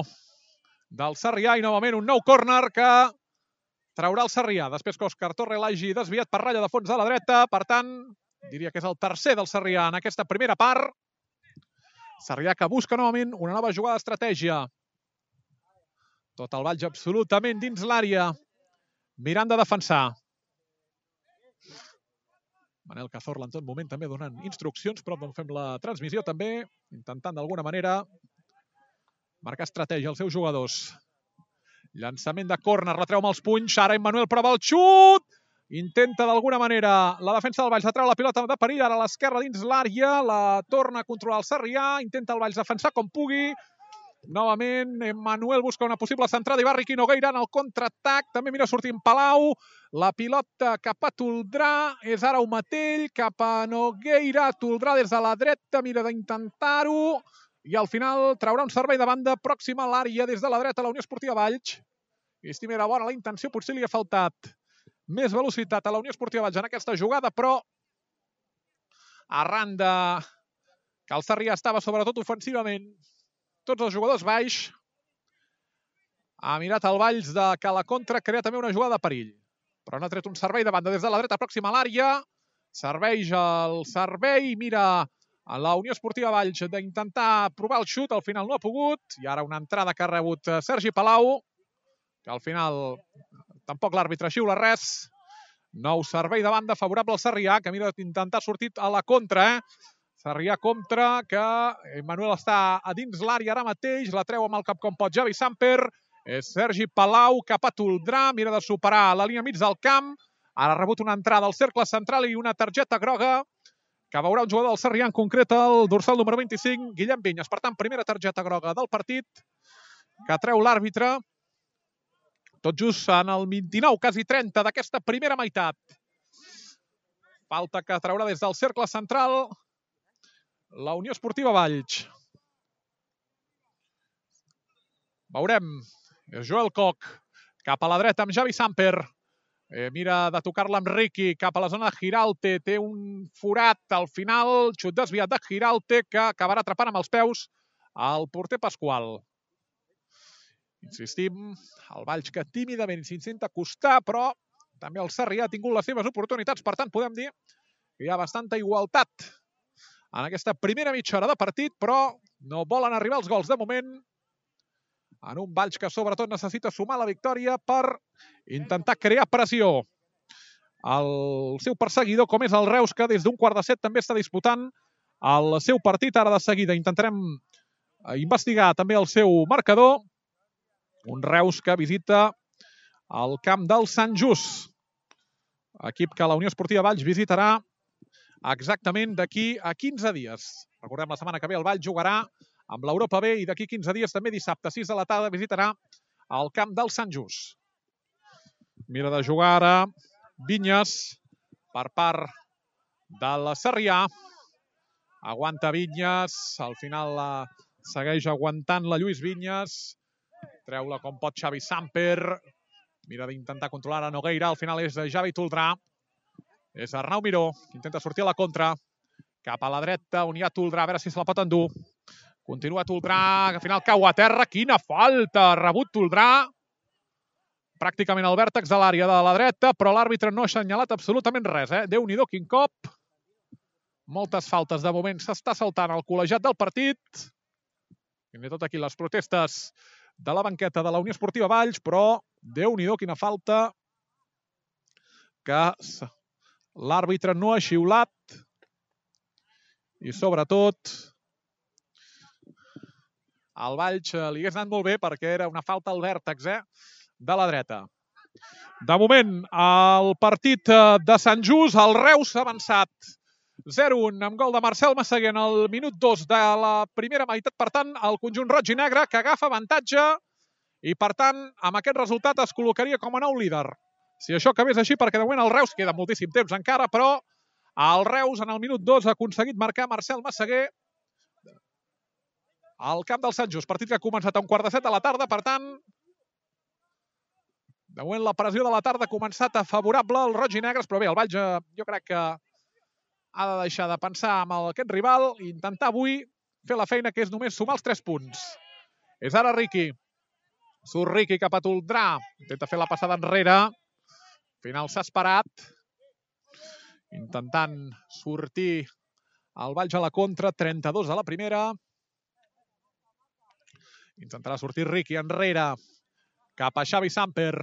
del Sarrià i novament un nou córner que traurà el Sarrià, després que Òscar Torre l'hagi desviat per ratlla de fons de la dreta. Per tant, diria que és el tercer del Sarrià en aquesta primera part. Sarrià que busca novament una nova jugada d'estratègia. Tot el Valls absolutament dins l'àrea, mirant de defensar. Manel Cazorla en tot moment també donant instruccions, però on fem la transmissió també, intentant d'alguna manera marcar estratègia als seus jugadors. Llançament de corna, retreu amb els punys. Ara Emmanuel prova el xut. Intenta d'alguna manera la defensa del Valls treure la pilota de perill. Ara a l'esquerra dins l'àrea. La torna a controlar el Sarrià. Intenta el Valls defensar com pugui. Novament, Emmanuel busca una possible centrada i va Riqui Nogueira en el contraatac. També mira sortint Palau. La pilota cap a Toldrà. És ara un matell cap a Nogueira. Toldrà des de la dreta. Mira d'intentar-ho i al final traurà un servei de banda pròxima a l'àrea des de la dreta a la Unió Esportiva Valls. Estima era bona la intenció, potser li ha faltat més velocitat a la Unió Esportiva Valls en aquesta jugada, però arran de que el Sarrià estava sobretot ofensivament, tots els jugadors baix, ha mirat el Valls de que la contra crea també una jugada de perill. Però n'ha tret un servei de banda des de la dreta pròxima a l'àrea, serveix el servei, mira a la Unió Esportiva Valls d'intentar provar el xut, al final no ha pogut, i ara una entrada que ha rebut eh, Sergi Palau, que al final tampoc l'àrbitre xiula res. Nou servei de banda favorable al Sarrià, que mira d'intentar sortir a la contra, eh? Sarrià contra, que Manuel està a dins l'àrea ara mateix, la treu amb el cap com pot Javi Samper, és Sergi Palau cap a Toldrà, mira de superar la línia mig del camp, ara ha rebut una entrada al cercle central i una targeta groga que veurà un jugador del Sarrià, en concret el dorsal número 25, Guillem Vinyes. Per tant, primera targeta groga del partit que treu l'àrbitre tot just en el 29, quasi 30 d'aquesta primera meitat. Falta que traurà des del cercle central la Unió Esportiva Valls. Veurem. Joel Koch cap a la dreta amb Javi Samper. Eh, mira de tocar-la amb Ricky cap a la zona de Giralte. Té un forat al final, xut desviat de Giralte que acabarà atrapant amb els peus el porter Pasqual. Insistim, el Valls que tímidament s'intenta acostar, però també el Sarrià ha tingut les seves oportunitats. Per tant, podem dir que hi ha bastanta igualtat en aquesta primera mitja hora de partit, però no volen arribar els gols de moment en un Valls que sobretot necessita sumar la victòria per intentar crear pressió. El seu perseguidor, com és el Reus, que des d'un quart de set també està disputant el seu partit. Ara de seguida intentarem eh, investigar també el seu marcador. Un Reus que visita el camp del Sant Just. Equip que la Unió Esportiva Valls visitarà exactament d'aquí a 15 dies. Recordem, la setmana que ve el Valls jugarà amb l'Europa B i d'aquí 15 dies també dissabte 6 de la tarda visitarà el camp del Sant Just. Mira de jugar ara Vinyes per part de la Sarrià. Aguanta Vinyes, al final la segueix aguantant la Lluís Vinyes. Treu-la com pot Xavi Samper. Mira d'intentar controlar a Nogueira. Al final és Javi Toldrà. És Arnau Miró, que intenta sortir a la contra. Cap a la dreta, on hi ha Toldrà, a veure si se la pot endur. Continua Toldrà, que al final cau a terra. Quina falta! Rebut Toldrà. Pràcticament al vèrtex de l'àrea de la dreta, però l'àrbitre no ha assenyalat absolutament res. Eh? Déu-n'hi-do, quin cop. Moltes faltes de moment. S'està saltant el col·legiat del partit. Fins i tot aquí les protestes de la banqueta de la Unió Esportiva Valls, però Déu-n'hi-do, quina falta que l'àrbitre no ha xiulat i sobretot al Valls eh, li hagués anat molt bé perquè era una falta al vèrtex eh, de la dreta. De moment, el partit eh, de Sant Just, el Reus avançat 0-1 amb gol de Marcel Massaguer en el minut 2 de la primera meitat. Per tant, el conjunt roig i negre que agafa avantatge i, per tant, amb aquest resultat es col·locaria com a nou líder. Si això acabés així, perquè de moment el Reus queda moltíssim temps encara, però el Reus en el minut 2 ha aconseguit marcar Marcel Massaguer al camp del Sant Just. Partit que ha començat a un quart de set de la tarda, per tant, de moment la pressió de la tarda ha començat a favorable al roig i negres, però bé, el Valls jo crec que ha de deixar de pensar amb aquest rival i intentar avui fer la feina que és només sumar els 3 punts. És ara Riqui. Surt Riqui cap a Toldrà. Intenta fer la passada enrere. Al final s'ha esperat. Intentant sortir el Valls a la contra. 32 a la primera. Intentarà sortir Ricky enrere. Cap a Xavi Samper.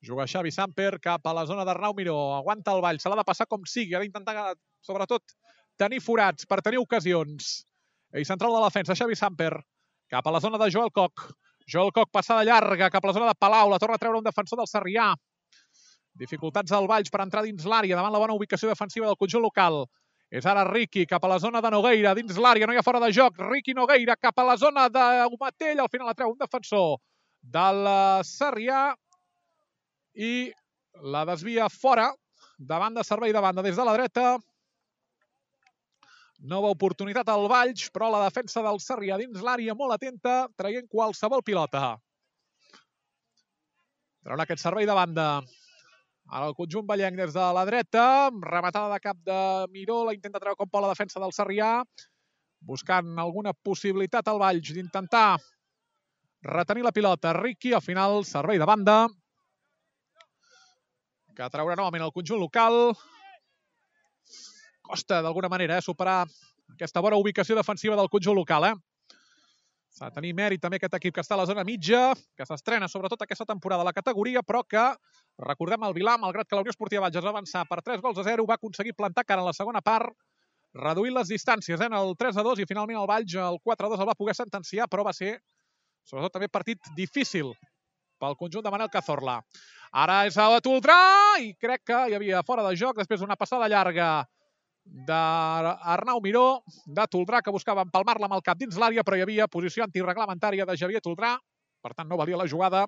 Juga Xavi Samper cap a la zona d'Arnau Miró. Aguanta el ball. Se l'ha de passar com sigui. Ha d'intentar, sobretot, tenir forats per tenir ocasions. Ell central de la defensa, Xavi Samper. Cap a la zona de Joel Koch. Joel Koch passada llarga cap a la zona de Palau. La torna a treure un defensor del Sarrià. Dificultats al Valls per entrar dins l'àrea davant la bona ubicació defensiva del conjunt local. És ara Ricky cap a la zona de Nogueira, dins l'àrea, no hi ha fora de joc. Ricky Nogueira cap a la zona de Matell, al final la treu un defensor del Sarrià i la desvia fora, davant de servei de banda des de la dreta. Nova oportunitat al Valls, però la defensa del Sarrià dins l'àrea molt atenta, traient qualsevol pilota. Traurà aquest servei de banda Ara el conjunt ballenc des de la dreta, rematada de cap de Miró, la intenta treure com pot la defensa del Sarrià, buscant alguna possibilitat al Valls d'intentar retenir la pilota. Ricky, al final, servei de banda, que traurà novament el conjunt local. Costa, d'alguna manera, eh, superar aquesta bona ubicació defensiva del conjunt local. Eh? S'ha de tenir mèrit també aquest equip que està a la zona mitja, que s'estrena sobretot aquesta temporada a la categoria, però que, recordem el Vilà, malgrat que la Unió Esportiva Valls es va avançar per 3 gols a 0, va aconseguir plantar cara en la segona part, reduint les distàncies eh, en el 3 a 2 i finalment el Valls el 4 a 2 el va poder sentenciar, però va ser sobretot també partit difícil pel conjunt de Manel Cazorla. Ara és a Toldrà i crec que hi havia fora de joc després d'una passada llarga d'Arnau Miró, de Toldrà, que buscava empalmar-la amb el cap dins l'àrea, però hi havia posició antireglamentària de Javier Toldrà, per tant no valia la jugada.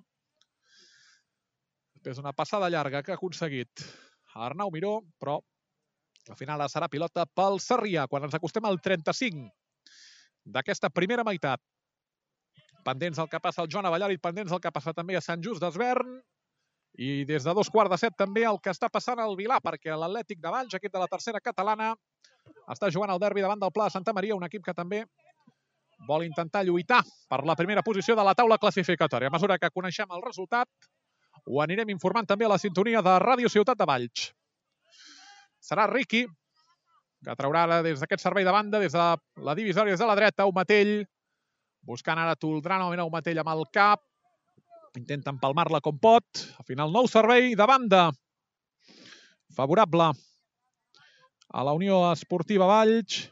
És una passada llarga que ha aconseguit Arnau Miró, però al final serà pilota pel Sarrià quan ens acostem al 35 d'aquesta primera meitat. Pendents del que passa al Joan Avallari, pendents del que passa també a Sant Just d'Esvern, i des de dos quarts de set també el que està passant al Vilà, perquè l'Atlètic de Valls, equip de la tercera catalana, està jugant el derbi davant del Pla de Santa Maria, un equip que també vol intentar lluitar per la primera posició de la taula classificatòria. A mesura que coneixem el resultat, ho anirem informant també a la sintonia de Ràdio Ciutat de Valls. Serà Riqui, que traurà ara des d'aquest servei de banda, des de la divisòria des de la dreta, Matell, buscant ara Toldrà, novament Matell amb el cap, intenta empalmar-la com pot. Al final, nou servei de banda. Favorable a la Unió Esportiva Valls.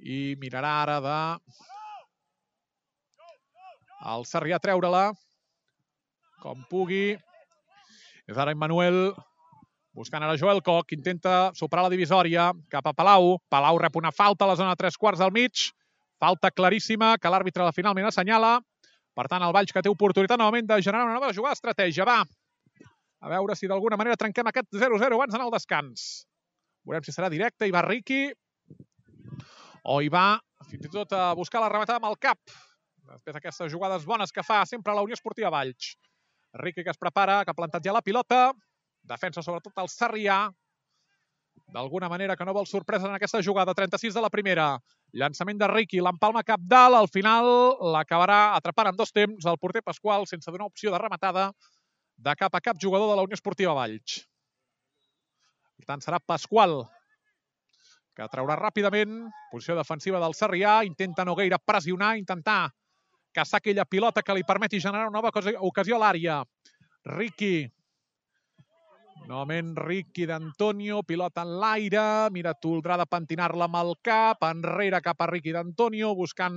I mirarà ara de el Sarrià treure-la com pugui. És ara Emmanuel buscant ara Joel Coc, intenta superar la divisòria cap a Palau. Palau rep una falta a la zona tres quarts del mig. Falta claríssima que l'àrbitre finalment assenyala. Per tant, el Valls que té oportunitat novament de generar una nova jugada estratègia. Va, a veure si d'alguna manera trenquem aquest 0-0 abans d'anar al descans. Veurem si serà directe, hi va Riqui, o hi va fins i tot a buscar la rematada amb el cap. Després d'aquestes jugades bones que fa sempre la Unió Esportiva Valls. Riqui que es prepara, que ha plantat ja la pilota, defensa sobretot el Sarrià, d'alguna manera que no vol sorpresa en aquesta jugada. 36 de la primera. Llançament de Ricky, l'empalma cap dalt. Al final l'acabarà atrapant en dos temps el porter Pasqual sense donar opció de rematada de cap a cap jugador de la Unió Esportiva Valls. Per tant, serà Pasqual que traurà ràpidament. Posició defensiva del Sarrià. Intenta Nogueira pressionar, intentar caçar aquella pilota que li permeti generar una nova ocasió a l'àrea. Ricky Novament Ricky d'Antonio, pilota en l'aire, mira Toldrà de pentinar-la amb el cap, enrere cap a Ricky d'Antonio, buscant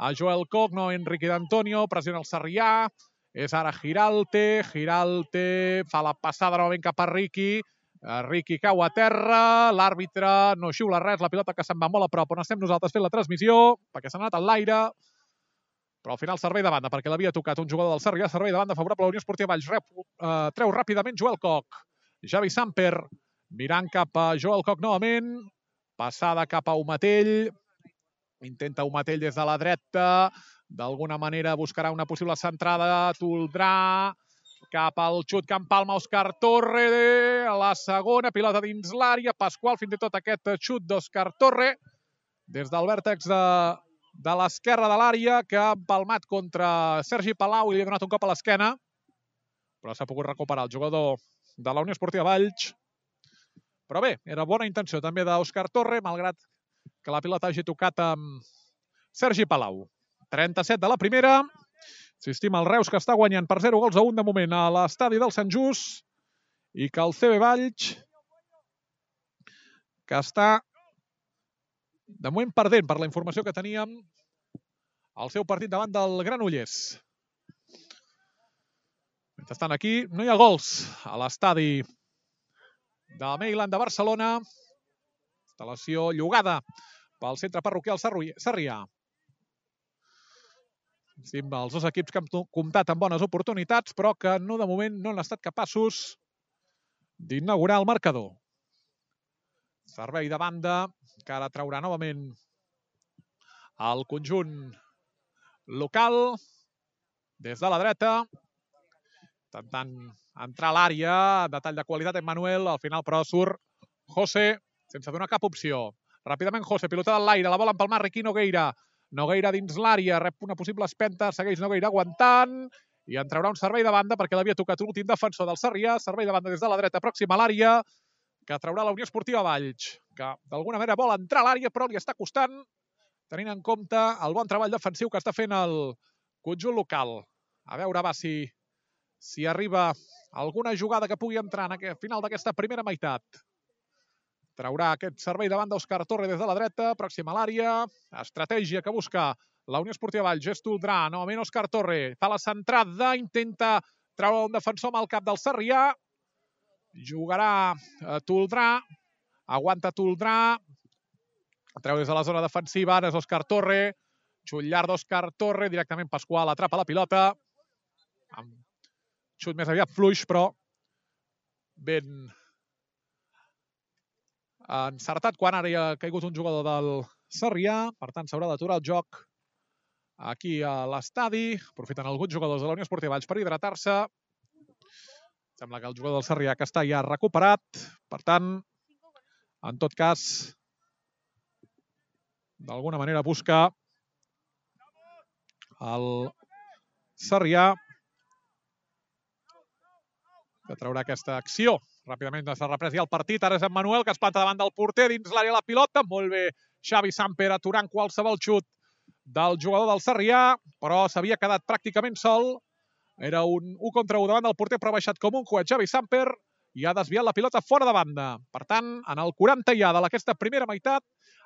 a Joel no en Ricky d'Antonio, pressiona el Sarrià, és ara Giralte, Giralte fa la passada novament cap a Ricky, eh, Ricky cau a terra, l'àrbitre no xiula res, la pilota que se'n va molt a prop on estem nosaltres fent la transmissió, perquè s'ha anat a l'aire, però al final servei de banda, perquè l'havia tocat un jugador del Sarrià, servei de banda favorable a la Unió Esportiva Valls, rep, eh, treu ràpidament Joel Koch. Javi Samper mirant cap a Joel Coc novament. Passada cap a Umatell. Intenta Umatell des de la dreta. D'alguna manera buscarà una possible centrada. Toldrà cap al xut que empalma Òscar Torre. La segona, pilota dins l'àrea. Pasqual, fins i tot aquest xut d'Òscar Torre. Des del vèrtex de, de l'esquerra de l'àrea, que ha empalmat contra Sergi Palau i li ha donat un cop a l'esquena. Però s'ha pogut recuperar el jugador de la Unió Esportiva Valls. Però bé, era bona intenció també d'Òscar Torre, malgrat que la pilota hagi tocat amb Sergi Palau. 37 de la primera. Assistim al Reus que està guanyant per 0 gols a 1 de moment a l'estadi del Sant Just i que el CB Valls que està de moment perdent per la informació que teníem el seu partit davant del Granollers. Mentrestant, aquí no hi ha gols a l'estadi de Mailand de Barcelona. Instal·lació llogada pel centre parroquial Sarrià. Sí, els dos equips que han comptat amb bones oportunitats, però que no de moment no han estat capaços d'inaugurar el marcador. Servei de banda, que ara traurà novament el conjunt local des de la dreta intentant entrar a l'àrea, detall de qualitat Emmanuel, al final però surt José sense donar cap opció. Ràpidament José, pilota de l'aire, la bola empalmar Riqui Nogueira. Nogueira dins l'àrea, rep una possible espenta, segueix Nogueira aguantant i en traurà un servei de banda perquè l'havia tocat un últim defensor del Sarrià, servei de banda des de la dreta pròxima a l'àrea, que traurà la Unió Esportiva Valls, que d'alguna manera vol entrar a l'àrea però li està costant, tenint en compte el bon treball defensiu que està fent el conjunt local. A veure, va, si si arriba alguna jugada que pugui entrar en aquest final d'aquesta primera meitat. Traurà aquest servei davant d'Òscar Torre des de la dreta, pròxima a l'àrea, estratègia que busca la Unió Esportiva Vall, gest Toldrà, novament Òscar Torre, fa la centrada, intenta treure un defensor amb el cap del Sarrià, jugarà eh, Toldrà, aguanta Toldrà, treu des de la zona defensiva, ara és Òscar Torre, Xut llarg d'Òscar Torre, directament Pasqual atrapa la pilota. Amb xut més aviat fluix, però ben encertat quan ara hi ha caigut un jugador del Sarrià. Per tant, s'haurà d'aturar el joc aquí a l'estadi. Aprofiten alguns jugadors de la Unió Esportiva Valls per hidratar-se. Sembla que el jugador del Sarrià que està ja recuperat. Per tant, en tot cas, d'alguna manera busca el Sarrià que traurà aquesta acció. Ràpidament s'ha reprès ja el partit. Ara és en Manuel que es planta davant del porter dins l'àrea la pilota. Molt bé Xavi Samper aturant qualsevol xut del jugador del Sarrià, però s'havia quedat pràcticament sol. Era un 1 contra 1 davant del porter, però ha baixat com un coet Xavi Samper i ha desviat la pilota fora de banda. Per tant, en el 40 ja de aquesta primera meitat,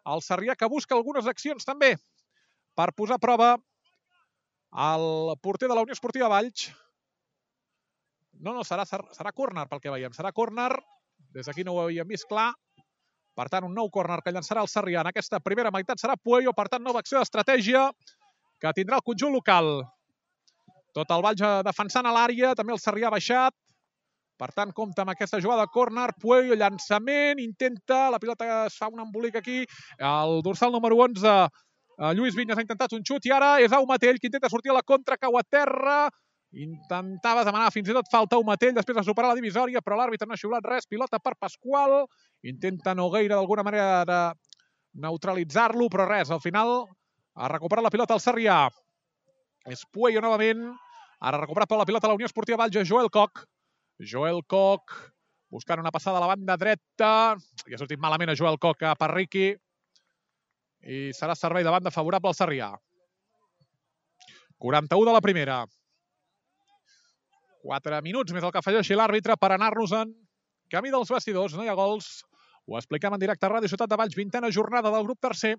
el Sarrià que busca algunes accions també per posar a prova el porter de la Unió Esportiva Valls. No, no, serà, serà córner pel que veiem. Serà córner. Des d'aquí no ho havíem vist clar. Per tant, un nou córner que llançarà el Sarrià en aquesta primera meitat serà Puello. Per tant, nova acció d'estratègia que tindrà el conjunt local. Tot el Valls defensant a l'àrea. També el Sarrià baixat. Per tant, compta amb aquesta jugada de córner. Puello, llançament, intenta, la pilota es fa un embolic aquí. El dorsal número 11 Uh, Lluís Vinyes ha intentat un xut i ara és Au Matell que intenta sortir a la contra, cau a terra. Intentava demanar fins i tot falta a Matell després de superar la divisòria, però l'àrbitre no ha xiulat res. Pilota per Pasqual. Intenta Nogueira d'alguna manera de neutralitzar-lo, però res. Al final ha recuperat la pilota al Sarrià. És Puello novament. Ara recuperat per la pilota la Unió Esportiva Valja, Joel Coc. Joel Coc buscant una passada a la banda dreta. I ha sortit malament a Joel Coc a Riqui i serà servei de banda favorable al Sarrià. 41 de la primera. 4 minuts més el que afegeixi l'àrbitre per anar-nos en camí dels vestidors. No hi ha gols. Ho expliquem en directe a Ràdio Ciutat de Valls, vintena jornada del grup tercer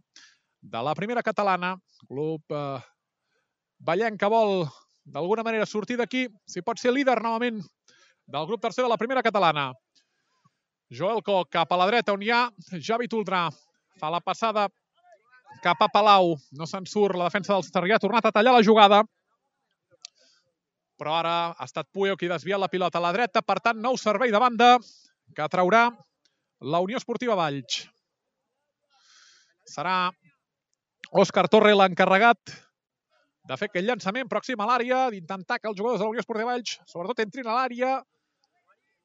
de la primera catalana. Club eh, que vol d'alguna manera sortir d'aquí, si pot ser líder novament del grup tercer de la primera catalana. Joel Coc cap a la dreta on hi ha Javi Toldrà. Fa la passada cap a Palau. No se'n surt la defensa del Sarrià. Ha tornat a tallar la jugada. Però ara ha estat Puyo qui desvia la pilota a la dreta. Per tant, nou servei de banda que traurà la Unió Esportiva Valls. Serà Òscar Torre l'encarregat de fer aquell llançament pròxim a l'àrea, d'intentar que els jugadors de la Unió Esportiva Valls, sobretot, entrin a l'àrea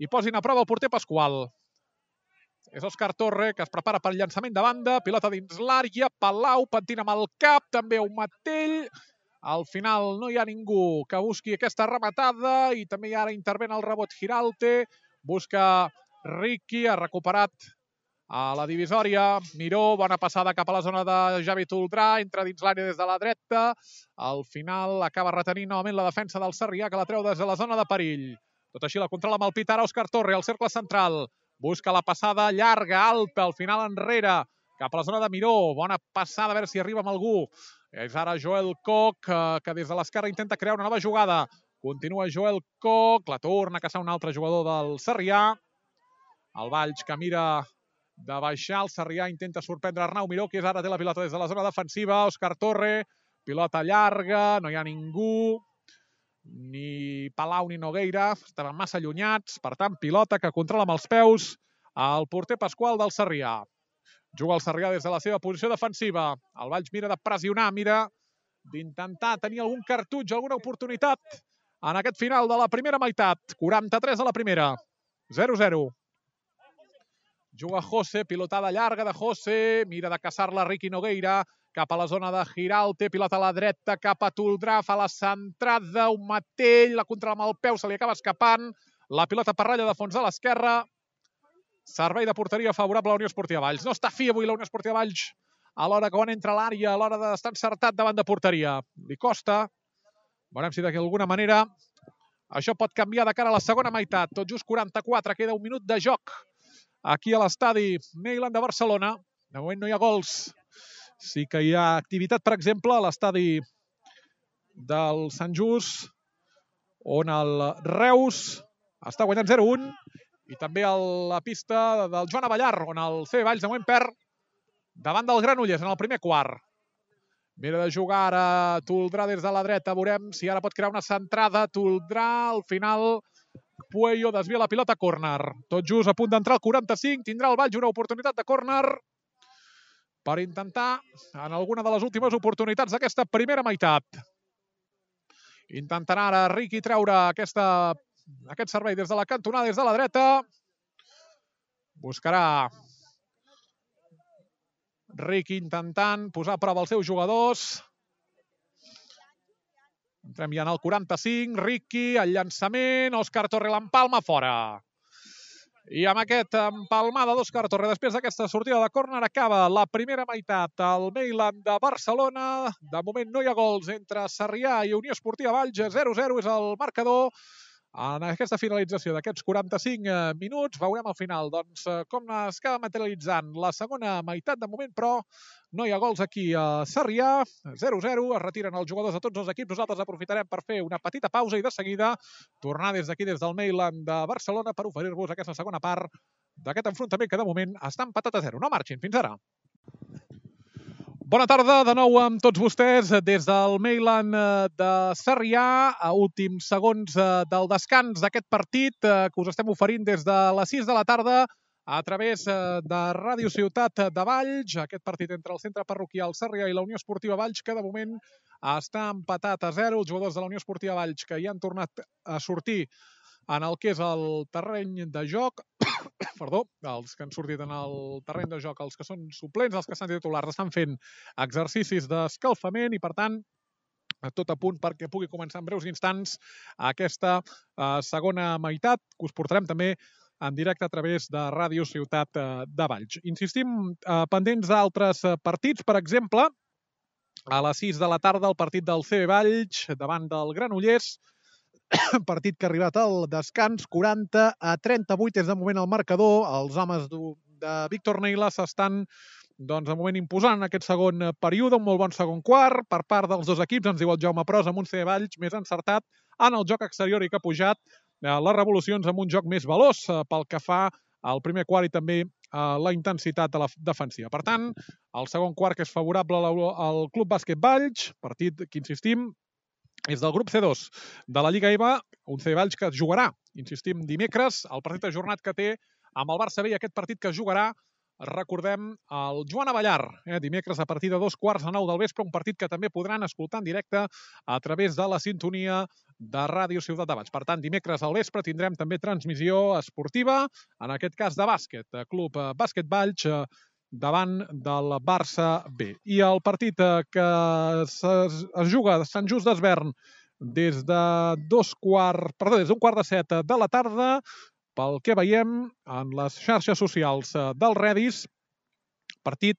i posin a prova el porter Pasqual. És Òscar Torre, que es prepara pel llançament de banda. Pilota dins l'àrea. Palau pentina amb el cap. També un matell. Al final no hi ha ningú que busqui aquesta rematada i també ara interven el rebot Giralte. Busca Ricky, ha recuperat a la divisòria. Miró, bona passada cap a la zona de Javi Toldrà, entra dins l'àrea des de la dreta. Al final acaba retenint novament la defensa del Sarrià, que la treu des de la zona de perill. Tot així la controla amb el Pitar Òscar Torre, al cercle central. Busca la passada llarga, alta, al final enrere, cap a la zona de Miró. Bona passada, a veure si arriba amb algú. És ara Joel Koch, eh, que des de l'esquerra intenta crear una nova jugada. Continua Joel Koch, la torna a caçar un altre jugador del Sarrià. El Valls que mira de baixar, el Sarrià intenta sorprendre Arnau Miró, que és ara té la pilota des de la zona defensiva. Òscar Torre, pilota llarga, no hi ha ningú ni Palau ni Nogueira estaven massa allunyats, per tant, pilota que controla amb els peus el porter Pasqual del Sarrià. Juga el Sarrià des de la seva posició defensiva. El Valls mira de pressionar, mira d'intentar tenir algun cartutge, alguna oportunitat en aquest final de la primera meitat. 43 a la primera. 0-0. Juga José, pilotada llarga de José, mira de caçar-la Ricky Nogueira, cap a la zona de Giralte, pilota a la dreta, cap a Toldrà, fa la centrada, un matell, la contra amb el peu, se li acaba escapant, la pilota per ratlla de fons a l'esquerra, servei de porteria favorable a la Unió Esportiva Valls. No està fi avui la Unió Esportiva Valls a l'hora que quan entra l'àrea, a l'hora d'estar encertat davant de porteria. Li costa. Veurem si d'alguna manera això pot canviar de cara a la segona meitat. Tot just 44, queda un minut de joc aquí a l'estadi Neyland de Barcelona. De moment no hi ha gols Sí que hi ha activitat, per exemple, a l'estadi del Sant Just, on el Reus està guanyant 0-1, i també a la pista del Joan Avellar, on el CB Valls de moment perd davant del Granollers en el primer quart. Mira de jugar ara Toldrà des de la dreta. Veurem si ara pot crear una centrada. Toldrà, al final, Puello desvia la pilota a córner. Tot just a punt d'entrar al 45. Tindrà el Valls una oportunitat de córner per intentar en alguna de les últimes oportunitats d'aquesta primera meitat. Intentarà ara Riqui treure aquesta, aquest servei des de la cantonada, des de la dreta. Buscarà Riqui intentant posar a prova els seus jugadors. Entrem ja en el 45, Riqui, el llançament, Òscar Torre l'empalma fora. I amb aquest empalmada d'Òscar Torre, després d'aquesta sortida de córner, acaba la primera meitat. El Mailand de Barcelona, de moment no hi ha gols entre Sarrià i Unió Esportiva Valls, 0-0 és el marcador en aquesta finalització d'aquests 45 eh, minuts. Veurem al final doncs, eh, com es acaba materialitzant la segona meitat. De moment, però, no hi ha gols aquí a Sarrià. 0-0, es retiren els jugadors de tots els equips. Nosaltres aprofitarem per fer una petita pausa i de seguida tornar des d'aquí, des del Mailand de Barcelona, per oferir-vos aquesta segona part d'aquest enfrontament que de moment està empatat a 0. No marxin, fins ara. Bona tarda de nou amb tots vostès des del Mailand eh, de Sarrià, a últims segons eh, del descans d'aquest partit eh, que us estem oferint des de les 6 de la tarda a través de Ràdio Ciutat de Valls, aquest partit entre el centre parroquial Sarrià i la Unió Esportiva Valls, que de moment està empatat a 0. Els jugadors de la Unió Esportiva Valls que ja han tornat a sortir en el que és el terreny de joc, perdó, els que han sortit en el terreny de joc, els que són suplents, els que estan titulars, estan fent exercicis d'escalfament i, per tant, tot a punt perquè pugui començar en breus instants aquesta eh, segona meitat, que us portarem també en directe a través de Ràdio Ciutat eh, de Valls. Insistim, eh, pendents d'altres eh, partits, per exemple, a les 6 de la tarda el partit del CB Valls davant del Granollers, partit que ha arribat al descans, 40 a 38 és de moment el marcador. Els homes de Víctor Neila s'estan doncs, de moment imposant en aquest segon període, un molt bon segon quart per part dels dos equips, ens diu el Jaume Pros, amb un C Valls més encertat en el joc exterior i que ha pujat eh, les revolucions amb un joc més veloç eh, pel que fa al primer quart i també eh, la intensitat de la defensiva. Per tant, el segon quart que és favorable al Club Bàsquet Valls, partit que insistim, és del grup C2 de la Lliga EVA, un C Valls que jugarà, insistim, dimecres, el partit ajornat que té amb el Barça B i aquest partit que jugarà recordem el Joan Avellar, eh, dimecres a partir de dos quarts de nou del vespre, un partit que també podran escoltar en directe a través de la sintonia de Ràdio Ciutat de Valls. Per tant, dimecres al vespre tindrem també transmissió esportiva, en aquest cas de bàsquet, Club Bàsquet Valls, eh, davant del Barça B. I el partit eh, que es, es juga a Sant Just d'Esvern des de dos quart, perdó, des d'un quart de set de la tarda, pel que veiem en les xarxes socials eh, del Redis, partit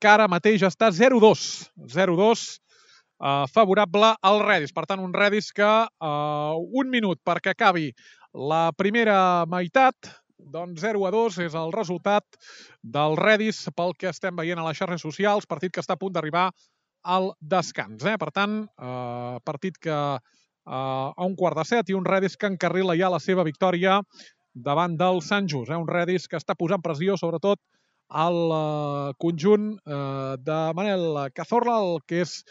que ara mateix està 0-2. 0-2 eh, favorable al Redis. Per tant, un Redis que eh, un minut perquè acabi la primera meitat doncs 0 a 2 és el resultat del Redis pel que estem veient a les xarxes socials, partit que està a punt d'arribar al descans. Eh? Per tant, eh, partit que eh, a un quart de set i un Redis que encarrila ja la seva victòria davant del Sant Just. Eh? Un Redis que està posant pressió, sobretot, al eh, conjunt eh, de Manel Cazorla, el que és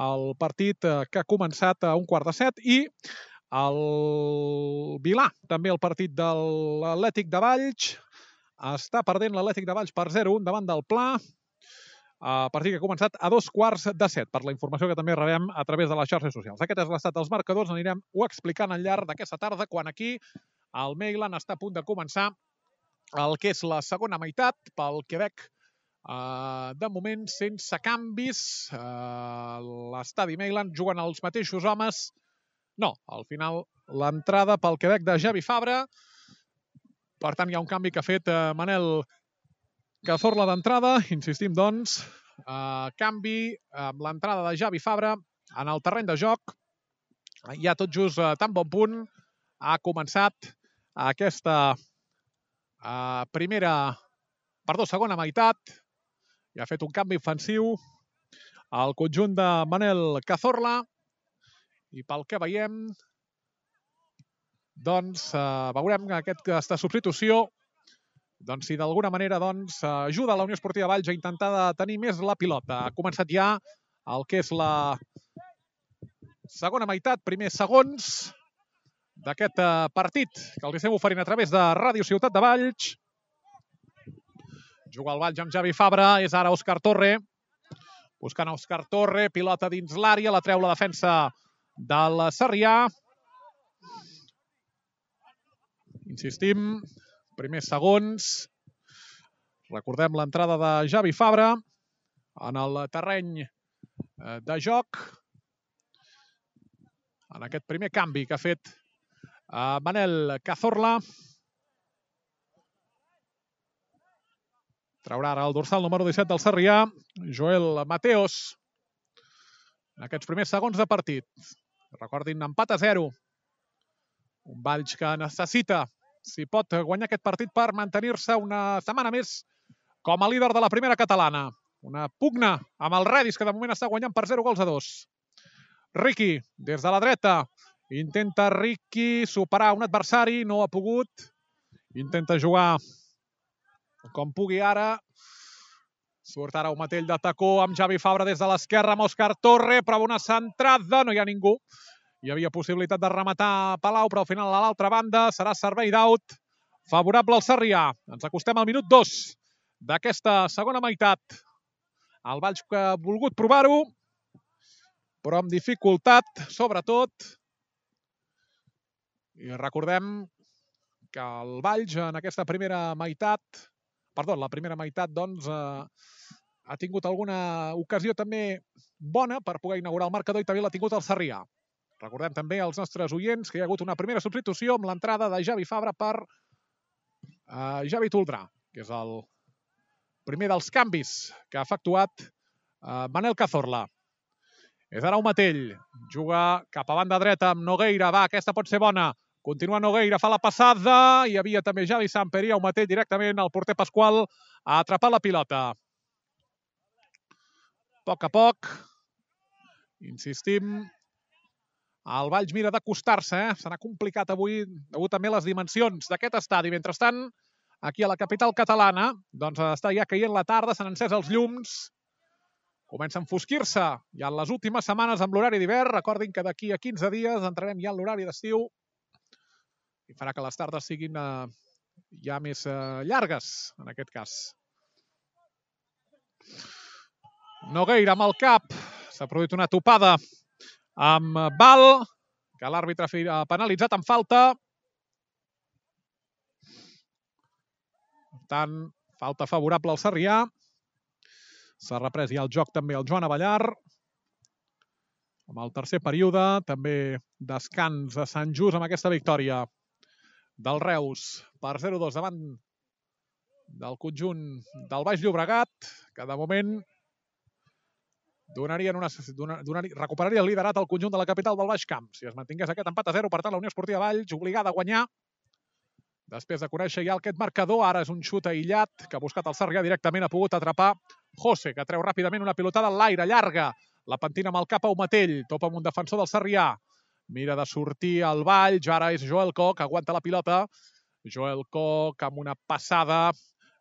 el partit eh, que ha començat a un quart de set i el Vilà, també el partit de l'Atlètic de Valls. Està perdent l'Atlètic de Valls per 0-1 davant del Pla. Uh, partit que ha començat a dos quarts de set, per la informació que també rebem a través de les xarxes socials. Aquest és l'estat dels marcadors, anirem ho explicant al llarg d'aquesta tarda, quan aquí el Mailand està a punt de començar el que és la segona meitat pel Quebec Uh, de moment, sense canvis, uh, l'estadi Mailand juguen els mateixos homes no, al final l'entrada pel Quebec de Javi Fabra. Per tant, hi ha un canvi que ha fet eh, Manel Cazorla d'entrada. Insistim, doncs, eh, canvi amb l'entrada de Javi Fabra en el terreny de joc. Ja tot just a tan bon punt ha començat aquesta eh, primera, perdó, segona meitat i ha fet un canvi ofensiu al conjunt de Manel Cazorla i pel que veiem, doncs eh, veurem que aquest, aquesta substitució doncs, si d'alguna manera doncs, ajuda la Unió Esportiva Valls a intentar tenir més la pilota. Ha començat ja el que és la segona meitat, primers segons d'aquest eh, partit que els estem oferint a través de Ràdio Ciutat de Valls. Juga el Valls amb Javi Fabra, és ara Òscar Torre. Buscant Òscar Torre, pilota dins l'àrea, la treu la defensa del Sarrià. Insistim, primers segons. Recordem l'entrada de Javi Fabra en el terreny eh, de joc. En aquest primer canvi que ha fet eh, Manel Cazorla. Traurà ara el dorsal número 17 del Sarrià, Joel Mateos. En aquests primers segons de partit. Recordin, empat a 0. Un Valls que necessita, si pot, guanyar aquest partit per mantenir-se una setmana més com a líder de la primera catalana. Una pugna amb el Redis, que de moment està guanyant per 0 gols a 2. Ricky, des de la dreta, intenta Ricky superar un adversari, no ha pogut. Intenta jugar com pugui ara. Surt ara un matell de tacó amb Javi Fabra des de l'esquerra amb Òscar Torre, prova una centrada, no hi ha ningú. Hi havia possibilitat de rematar Palau, però al final a l'altra banda serà servei d'aut favorable al Sarrià. Ens acostem al minut 2 d'aquesta segona meitat. El Valls que ha volgut provar-ho, però amb dificultat, sobretot. I recordem que el Valls en aquesta primera meitat, perdó, la primera meitat, doncs, eh, ha tingut alguna ocasió també bona per poder inaugurar el marcador i també l'ha tingut el Sarrià. Recordem també als nostres oients que hi ha hagut una primera substitució amb l'entrada de Javi Fabra per uh, Javi Toldrà, que és el primer dels canvis que ha efectuat uh, Manel Cazorla. És ara un matell, juga cap a banda dreta amb Nogueira, va, aquesta pot ser bona, Continua Nogueira, fa la passada, hi havia també Javi Samperia, un matell directament, el porter Pasqual ha atrapat la pilota. A poc a poc, insistim, el Valls mira d'acostar-se, eh? serà complicat avui, degut també les dimensions d'aquest estadi. Mentrestant, aquí a la capital catalana, doncs està ja caient la tarda, s'han encès els llums, comença a enfosquir-se ja en les últimes setmanes amb l'horari d'hivern. Recordin que d'aquí a 15 dies entrarem ja en l'horari d'estiu i farà que les tardes siguin eh, ja més eh, llargues, en aquest cas. Nogueira amb el cap. S'ha produït una topada amb Val, que l'àrbitre ha penalitzat amb falta. Per tant, falta favorable al Sarrià. S'ha reprès ja el joc també el Joan Avellar. Amb el tercer període, també descans a Sant Just amb aquesta victòria del Reus per 0-2 davant del conjunt del Baix Llobregat, que de moment donarien una, donaria, recuperaria el liderat al conjunt de la capital del Baix Camp. Si es mantingués aquest empat a 0, per tant, la Unió Esportiva Valls obligada a guanyar. Després de conèixer ja aquest marcador, ara és un xut aïllat que ha buscat el Sarrià directament, ha pogut atrapar José, que treu ràpidament una pilotada en l'aire, llarga. La pentina amb el cap a Umatell, topa amb un defensor del Sarrià. Mira de sortir al Valls, ara és Joel Koch, aguanta la pilota. Joel Koch amb una passada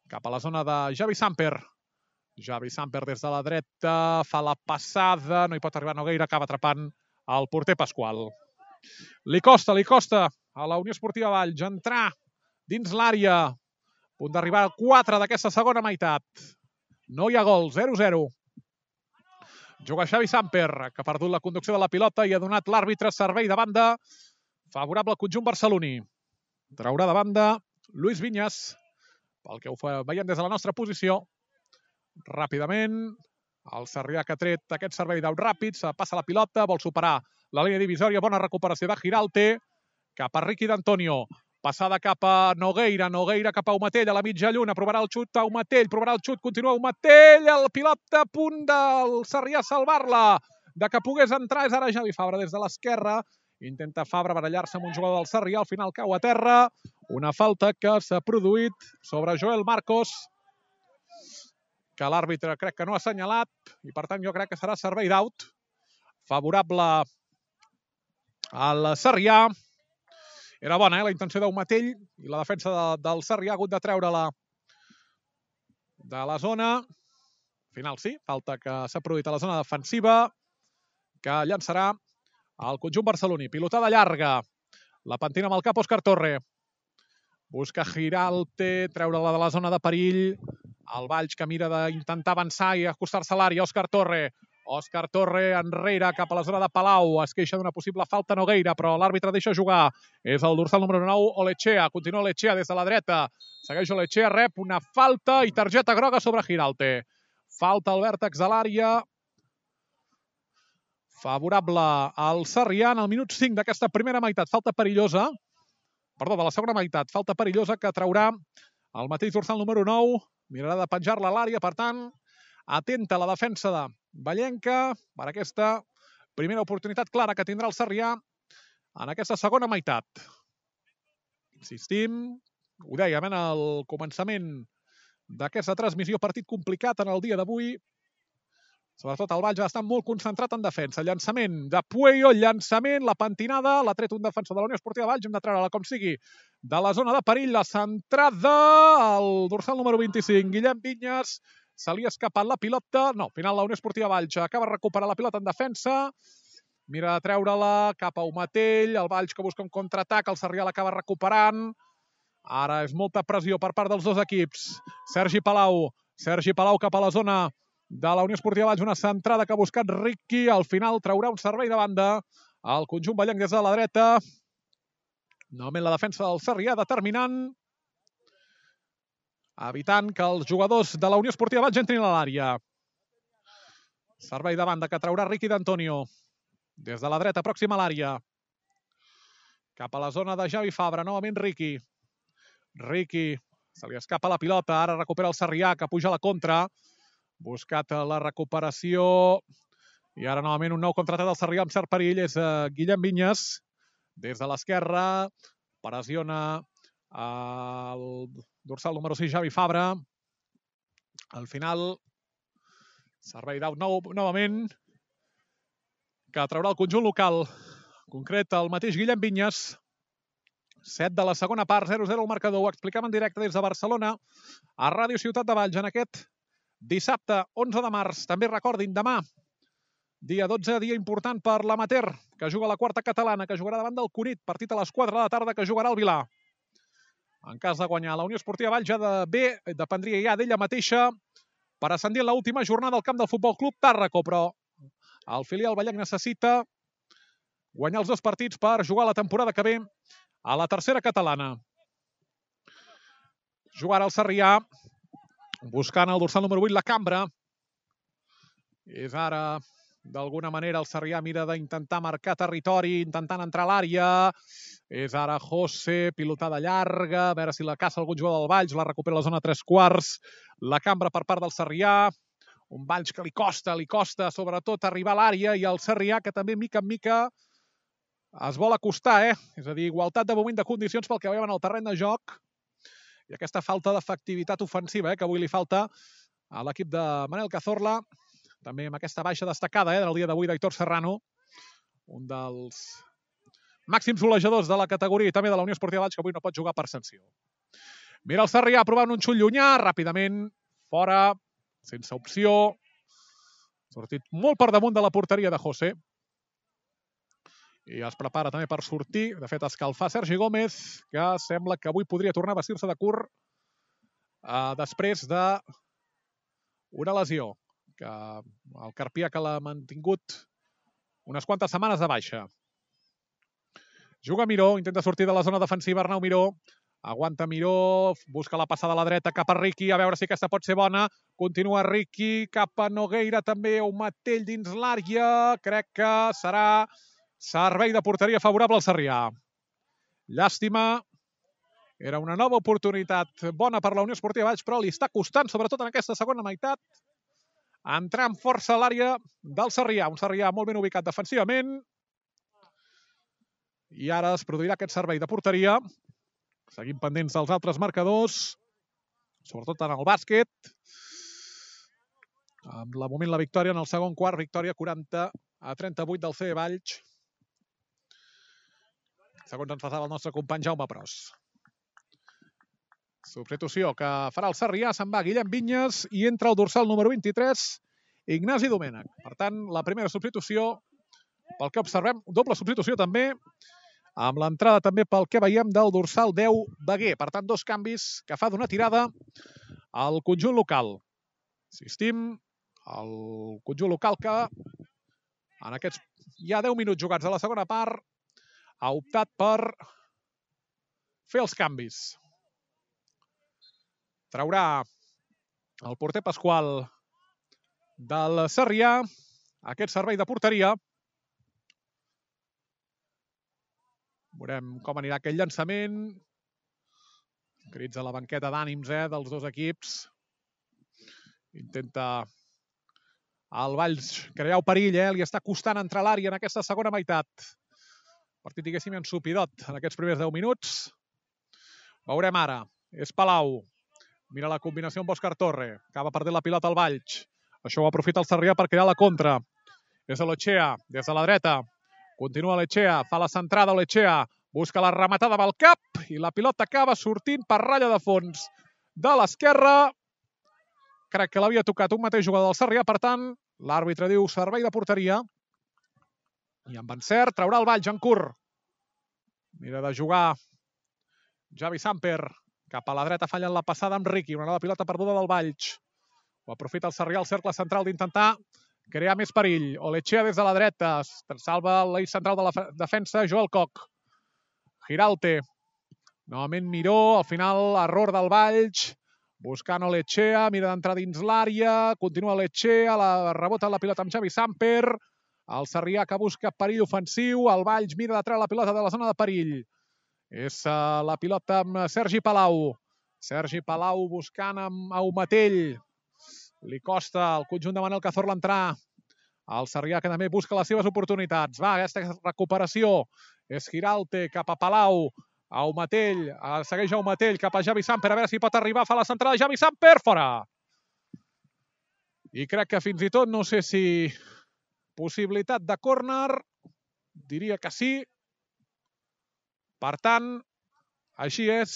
cap a la zona de Javi Samper. Javi Samper des de la dreta, fa la passada, no hi pot arribar Nogueira, acaba atrapant el porter Pasqual. Li costa, li costa a la Unió Esportiva Valls entrar dins l'àrea. Punt d'arribar al 4 d'aquesta segona meitat. No hi ha gol, 0-0. Juga Xavi Samper, que ha perdut la conducció de la pilota i ha donat l'àrbitre servei de banda favorable al conjunt barceloní. Traurà de banda Luis Vinyes, pel que ho veiem des de la nostra posició. Ràpidament, el Sarrià que ha tret aquest servei d'aut ràpid, se passa la pilota, vol superar la línia divisòria, bona recuperació de Giralte, cap a Riqui d'Antonio. Passada cap a Nogueira, Nogueira cap a Umatell, a la mitja lluna, provarà el xut a Umatell, provarà el xut, continua Umatell, el pilot a punt del Sarrià salvar-la, de que pogués entrar, és ara Javi Fabra des de l'esquerra, intenta Fabra barallar-se amb un jugador del Sarrià, al final cau a terra, una falta que s'ha produït sobre Joel Marcos, que l'àrbitre crec que no ha assenyalat, i per tant jo crec que serà servei d'aut, favorable al Sarrià, era bona, eh, la intenció d'un matell i la defensa de, del Sarrià ha hagut de treure-la de la zona. Final sí, falta que s'ha produït a la zona defensiva, que llançarà el conjunt barceloní. Pilotada llarga, la pentina amb el cap Òscar Torre. Busca Giralte, treure-la de la zona de perill. El Valls que mira d'intentar avançar i acostar-se a l'àrea. Òscar Torre. Òscar Torre enrere cap a la zona de Palau. Es queixa d'una possible falta Nogueira, però l'àrbitre deixa jugar. És el dorsal número 9, Olechea. Continua Olechea des de la dreta. Segueix Olechea, rep una falta i targeta groga sobre Giralte. Falta al vèrtex de l'àrea. Favorable al Sarrià en el minut 5 d'aquesta primera meitat. Falta perillosa. Perdó, de la segona meitat. Falta perillosa que traurà el mateix dorsal número 9. Mirarà de penjar-la a l'àrea, per tant, atenta la defensa de Vallenca per aquesta primera oportunitat clara que tindrà el Sarrià en aquesta segona meitat. Insistim, ho dèiem en el començament d'aquesta transmissió, partit complicat en el dia d'avui, Sobretot el Valls està molt concentrat en defensa. Llançament de Pueyo, llançament, la pentinada, l'ha tret un defensor de la Unió Esportiva Valls, hem de treure-la com sigui de la zona de perill, la centrada, el dorsal número 25, Guillem Vinyes, se li ha escapat la pilota, no, final la Unió Esportiva Valls acaba de recuperar la pilota en defensa, mira de treure-la cap a Umatell, el Valls que busca un contraatac, el Sarrià l'acaba recuperant, ara és molta pressió per part dels dos equips, Sergi Palau, Sergi Palau cap a la zona de la Unió Esportiva Valls, una centrada que ha buscat Ricky, al final traurà un servei de banda al conjunt ballenc des de la dreta. Novament la defensa del Sarrià determinant, evitant que els jugadors de la Unió Esportiva Valls entrin a l'àrea. Servei de banda que traurà Ricky d'Antonio des de la dreta, pròxima a l'àrea. Cap a la zona de Javi Fabra, novament Ricky. Ricky, se li escapa la pilota, ara recupera el Sarrià, que puja a la contra buscat la recuperació. I ara novament un nou contratat del Sarrià amb cert perill. És uh, Guillem Vinyes des de l'esquerra. Pressiona el dorsal número 6 Javi Fabra. Al final servei d'out nou, novament que traurà el conjunt local. Concret el mateix Guillem Vinyes 7 de la segona part, 0-0 el marcador. Ho explicam en directe des de Barcelona a Ràdio Ciutat de Valls en aquest Dissabte, 11 de març, també recordin, demà, dia 12, dia important per l'amater, que juga a la quarta catalana, que jugarà davant del Cunit, partit a les 4 de la tarda, que jugarà al Vilà. En cas de guanyar la Unió Esportiva Vall, ja de B, dependria ja d'ella mateixa per ascendir en l'última jornada al camp del Futbol Club Tàrraco, però el filial Vallenc necessita guanyar els dos partits per jugar la temporada que ve a la tercera catalana. Jugarà el Sarrià, buscant el dorsal número 8, la cambra. És ara, d'alguna manera, el Sarrià mira d'intentar marcar territori, intentant entrar a l'àrea. És ara José, pilotada llarga, a veure si la caça algun jugador del Valls, la recupera la zona tres quarts. La cambra per part del Sarrià. Un Valls que li costa, li costa, sobretot, arribar a l'àrea i el Sarrià, que també, mica en mica, es vol acostar, eh? És a dir, igualtat de moment de condicions pel que veiem en el terreny de joc i aquesta falta d'efectivitat ofensiva eh, que avui li falta a l'equip de Manel Cazorla, també amb aquesta baixa destacada eh, del dia d'avui d'Aitor Serrano, un dels màxims golejadors de la categoria i també de la Unió Esportiva Valls, que avui no pot jugar per sanció. Mira el Sarrià provant un xut llunyà, ràpidament, fora, sense opció. Sortit molt per damunt de la porteria de José i es prepara també per sortir, de fet escalfar Sergi Gómez, que sembla que avui podria tornar a vestir-se de curt eh, després de una lesió, que el Carpià que l'ha mantingut unes quantes setmanes de baixa. Juga Miró, intenta sortir de la zona defensiva Arnau Miró, aguanta Miró, busca la passada a la dreta cap a Riqui, a veure si aquesta pot ser bona. Continua Riqui, cap a Nogueira també, un matell dins l'àrea, crec que serà Servei de porteria favorable al Sarrià. Llàstima. Era una nova oportunitat bona per la Unió Esportiva Valls, però li està costant, sobretot en aquesta segona meitat, entrar amb força a l'àrea del Sarrià. Un Sarrià molt ben ubicat defensivament. I ara es produirà aquest servei de porteria. Seguim pendents dels altres marcadors, sobretot en el bàsquet. Amb la moment la victòria en el segon quart, victòria 40 a 38 del C Valls segons ens passava el nostre company Jaume Pros. Substitució que farà el Sarrià, se'n va Guillem Vinyes i entra el dorsal número 23, Ignasi Domènech. Per tant, la primera substitució, pel que observem, doble substitució també, amb l'entrada també pel que veiem del dorsal 10 Beguer. Per tant, dos canvis que fa d'una tirada al conjunt local. Insistim, el conjunt local que en aquests ja 10 minuts jugats a la segona part ha optat per fer els canvis. Traurà el porter Pasqual del Sarrià aquest servei de porteria. Veurem com anirà aquell llançament. Crits a la banqueta d'ànims eh, dels dos equips. Intenta el Valls crear el perill, eh? li està costant entrar l'àrea en aquesta segona meitat. Partit, diguéssim, en supidot en aquests primers 10 minuts. Veurem ara. És Palau. Mira la combinació amb Òscar Torre. Acaba perdent la pilota al Valls. Això ho aprofita el Sarrià per crear la contra. És l'Echea, des de la dreta. Continua l'Echea, fa la centrada l'Echea. Busca la rematada amb el cap i la pilota acaba sortint per ratlla de fons de l'esquerra crec que l'havia tocat un mateix jugador del Sarrià, per tant, l'àrbitre diu servei de porteria. I amb encert traurà el Valls en curt. Mira de jugar Javi Samper. Cap a la dreta fallen la passada amb Riqui. Una nova pilota perduda del Valls. Ho aprofita el Sarrià al cercle central d'intentar crear més perill. Olechea des de la dreta. Salva l'eix central de la defensa, Joel Koch. Giralte. Novament Miró. Al final, error del Valls buscant Olechea, mira d'entrar dins l'àrea, continua Olechea, la rebota la pilota amb Xavi Samper, el Sarrià que busca perill ofensiu, el Valls mira de treure la pilota de la zona de perill. És uh, la pilota amb Sergi Palau. Sergi Palau buscant amb Aumatell. Li costa al conjunt de Manel Cazorla entrar. El Sarrià que també busca les seves oportunitats. Va, aquesta recuperació. És Giralte cap a Palau. Aumatell, segueix Aumatell cap a Javi Samper, a veure si pot arribar, fa la centrada, Javi Samper, fora! I crec que fins i tot, no sé si possibilitat de córner, diria que sí. Per tant, així és,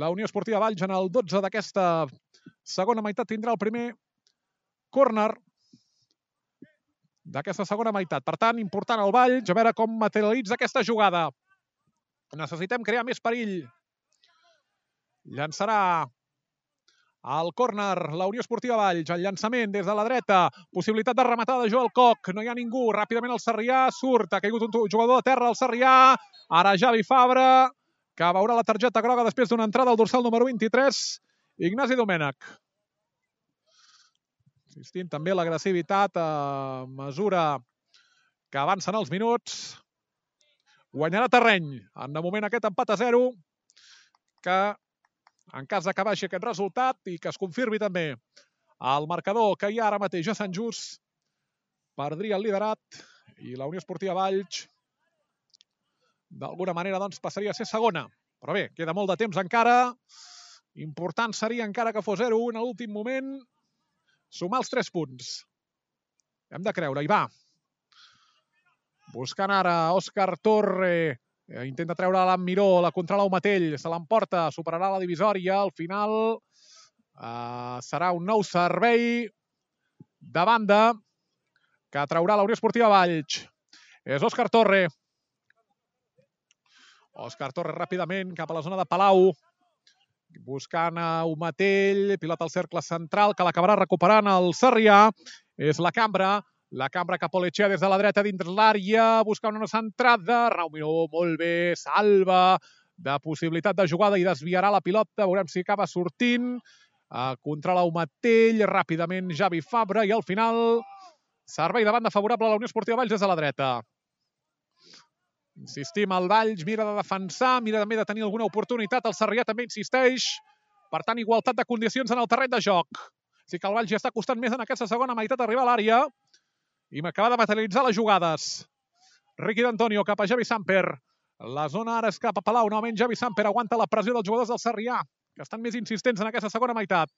la Unió Esportiva Valls en el 12 d'aquesta segona meitat tindrà el primer córner d'aquesta segona meitat. Per tant, important el Valls, a veure com materialitza aquesta jugada. Necessitem crear més perill. Llançarà al córner, la Unió Esportiva Valls, el llançament des de la dreta, possibilitat de rematar de Joel Coc, no hi ha ningú, ràpidament el Sarrià, surt, ha caigut un jugador de terra, el Sarrià, ara Javi Fabra, que veurà la targeta groga després d'una entrada al dorsal número 23, Ignasi Domènech. Insistint també l'agressivitat a mesura que avancen els minuts. Guanyarà terreny. En de moment aquest empat a 0 que en cas que baixi aquest resultat i que es confirmi també el marcador que hi ha ara mateix a Sant Just perdria el liderat i la Unió Esportiva Valls d'alguna manera doncs passaria a ser segona. Però bé, queda molt de temps encara. Important seria encara que fos 0-1 a l'últim moment sumar els 3 punts. Hem de creure, hi va. Buscant ara Òscar Torre. Eh, intenta treure la Miró, la controla Matell, se l'emporta, superarà la divisòria. Al final eh, serà un nou servei de banda que traurà la Unió Esportiva Valls. És Òscar Torre. Òscar Torre ràpidament cap a la zona de Palau. Buscant a Umatell, pilota al cercle central, que l'acabarà recuperant el Sarrià. És la cambra. La cambra cap a l'Echea des de la dreta dins l'àrea, buscant una centrada. Raumio molt bé, salva de possibilitat de jugada i desviarà la pilota. Veurem si acaba sortint. Uh, controla Matell, ràpidament Javi Fabra i al final servei de banda favorable a la Unió Esportiva Valls des de la dreta. Insistim, el Valls mira de defensar, mira també de tenir alguna oportunitat. El Sarrià també insisteix. Per tant, igualtat de condicions en el terreny de joc. Així que el Valls ja està costant més en aquesta segona meitat arribar a l'àrea i m'acaba de materialitzar les jugades. Riqui d'Antonio cap a Javi Samper. La zona ara és cap a Palau. Novament Javi Samper aguanta la pressió dels jugadors del Sarrià, que estan més insistents en aquesta segona meitat.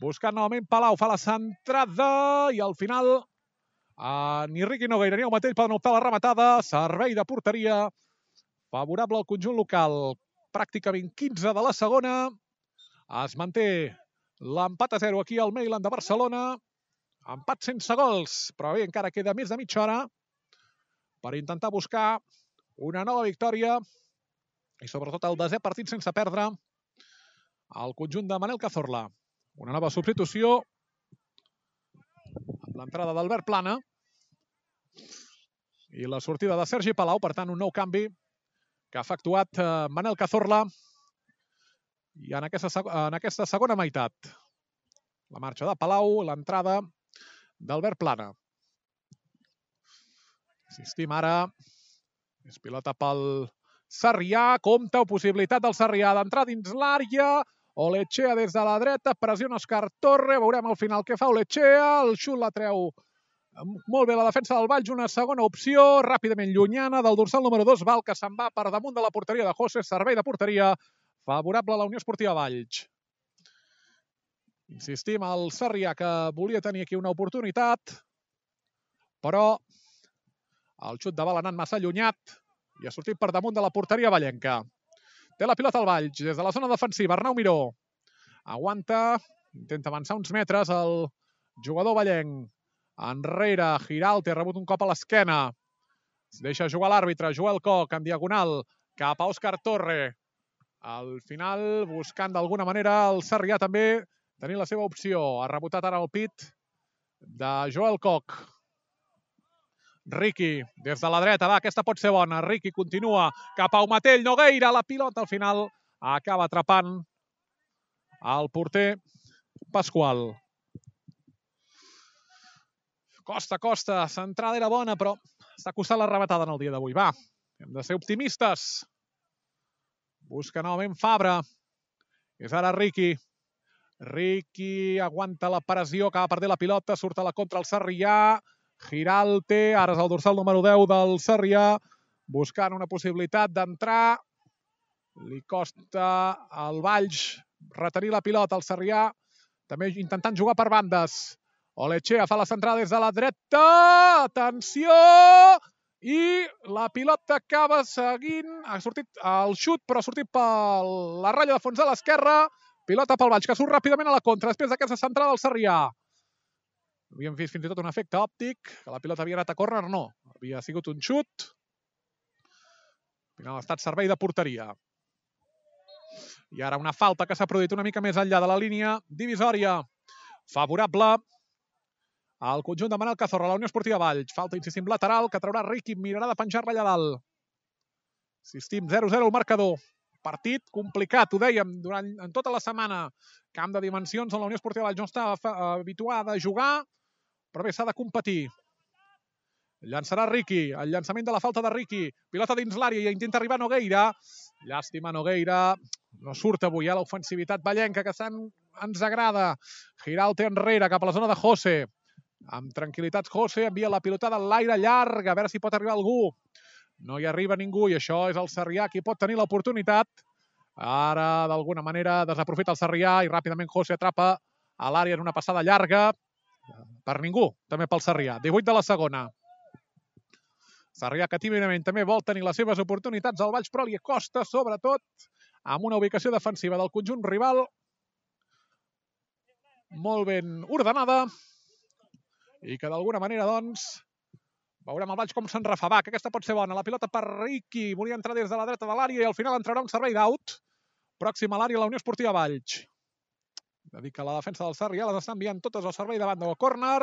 Buscant novament Palau, fa la centrada i al final uh, ni Riqui Nogueira ni el mateix poden optar la rematada. Servei de porteria favorable al conjunt local. Pràcticament 15 de la segona. Es manté l'empat a 0 aquí al Mailand de Barcelona. Empat sense gols, però bé, encara queda més de mitja hora per intentar buscar una nova victòria i sobretot el desè partit sense perdre al conjunt de Manel Cazorla. Una nova substitució amb l'entrada d'Albert Plana i la sortida de Sergi Palau, per tant un nou canvi que ha efectuat eh, Manel Cazorla i en aquesta, en aquesta segona meitat. La marxa de Palau, l'entrada d'Albert Plana. Insistim ara, és pilota pel Sarrià, compta o possibilitat del Sarrià d'entrar dins l'àrea, Olechea des de la dreta, pressiona Oscar Torre, veurem al final què fa Olechea, el xut la treu molt bé la defensa del Valls, una segona opció, ràpidament llunyana, del dorsal número 2, Val, que se'n va per damunt de la porteria de José, servei de porteria favorable a la Unió Esportiva Valls. Insistim, el Sarrià que volia tenir aquí una oportunitat, però el xut de bal ha anat massa allunyat i ha sortit per damunt de la porteria vallenca. Té la pilota al Valls, des de la zona defensiva, Arnau Miró. Aguanta, intenta avançar uns metres el jugador vallenc. Enrere, Giralt, ha rebut un cop a l'esquena. Es deixa jugar l'àrbitre, Joel Coc, en diagonal, cap a Òscar Torre. Al final, buscant d'alguna manera el Sarrià també tenir la seva opció. Ha rebotat ara el pit de Joel Coc. Riqui, des de la dreta, va, aquesta pot ser bona. Riqui continua cap a Umatell, Nogueira, la pilota al final acaba atrapant el porter Pasqual. Costa, costa, centrada era bona, però s'ha costat la rebatada en el dia d'avui. Va, hem de ser optimistes. Busca novament Fabra. És ara Riqui. Riqui aguanta la pressió, acaba perdent la pilota, surt a la contra el Sarrià. Giralte, ara és el dorsal número 10 del Sarrià, buscant una possibilitat d'entrar. Li costa al Valls retenir la pilota al Sarrià, també intentant jugar per bandes. Olechea fa la centrada des de la dreta. Atenció! I la pilota acaba seguint. Ha sortit el xut, però ha sortit per la ratlla de fons a l'esquerra. Pilota pel Valls, que surt ràpidament a la contra després d'aquesta centrada del Sarrià. Havíem vist fins i tot un efecte òptic, que la pilota havia anat a córner, no. Havia sigut un xut. Al final ha estat servei de porteria. I ara una falta que s'ha produït una mica més enllà de la línia divisòria. Favorable al conjunt de Manel Cazorra, la Unió Esportiva Valls. Falta, insistim, lateral, que traurà Riqui, mirarà de penjar-la allà dalt. Insistim, 0-0 el marcador. Partit complicat, ho dèiem, durant en tota la setmana. Camp de dimensions on la Unió Esportiva Valls no està habituada a jugar però bé, s'ha de competir. Llançarà Riqui, el llançament de la falta de Riqui. Pilota dins l'àrea i intenta arribar Nogueira. Llàstima Nogueira. No surt avui, eh, l'ofensivitat ballenca que tant ens agrada. Giralte enrere cap a la zona de José. Amb tranquil·litat José envia la pilotada en l'aire llarg, a veure si pot arribar algú. No hi arriba ningú i això és el Sarrià qui pot tenir l'oportunitat. Ara, d'alguna manera, desaprofita el Sarrià i ràpidament José atrapa a l'àrea en una passada llarga. Per ningú, també pel Sarrià. 18 de la segona. Sarrià que tímidament també vol tenir les seves oportunitats al Valls, però li costa, sobretot, amb una ubicació defensiva del conjunt rival molt ben ordenada i que d'alguna manera, doncs, veurem el Valls com se'n refà. que aquesta pot ser bona. La pilota per Riqui, volia entrar des de la dreta de l'àrea i al final entrarà un servei d'out. Pròxim a l'àrea la Unió Esportiva Valls. Dedica la defensa del Sarrià, les està enviant totes al servei de banda del córner.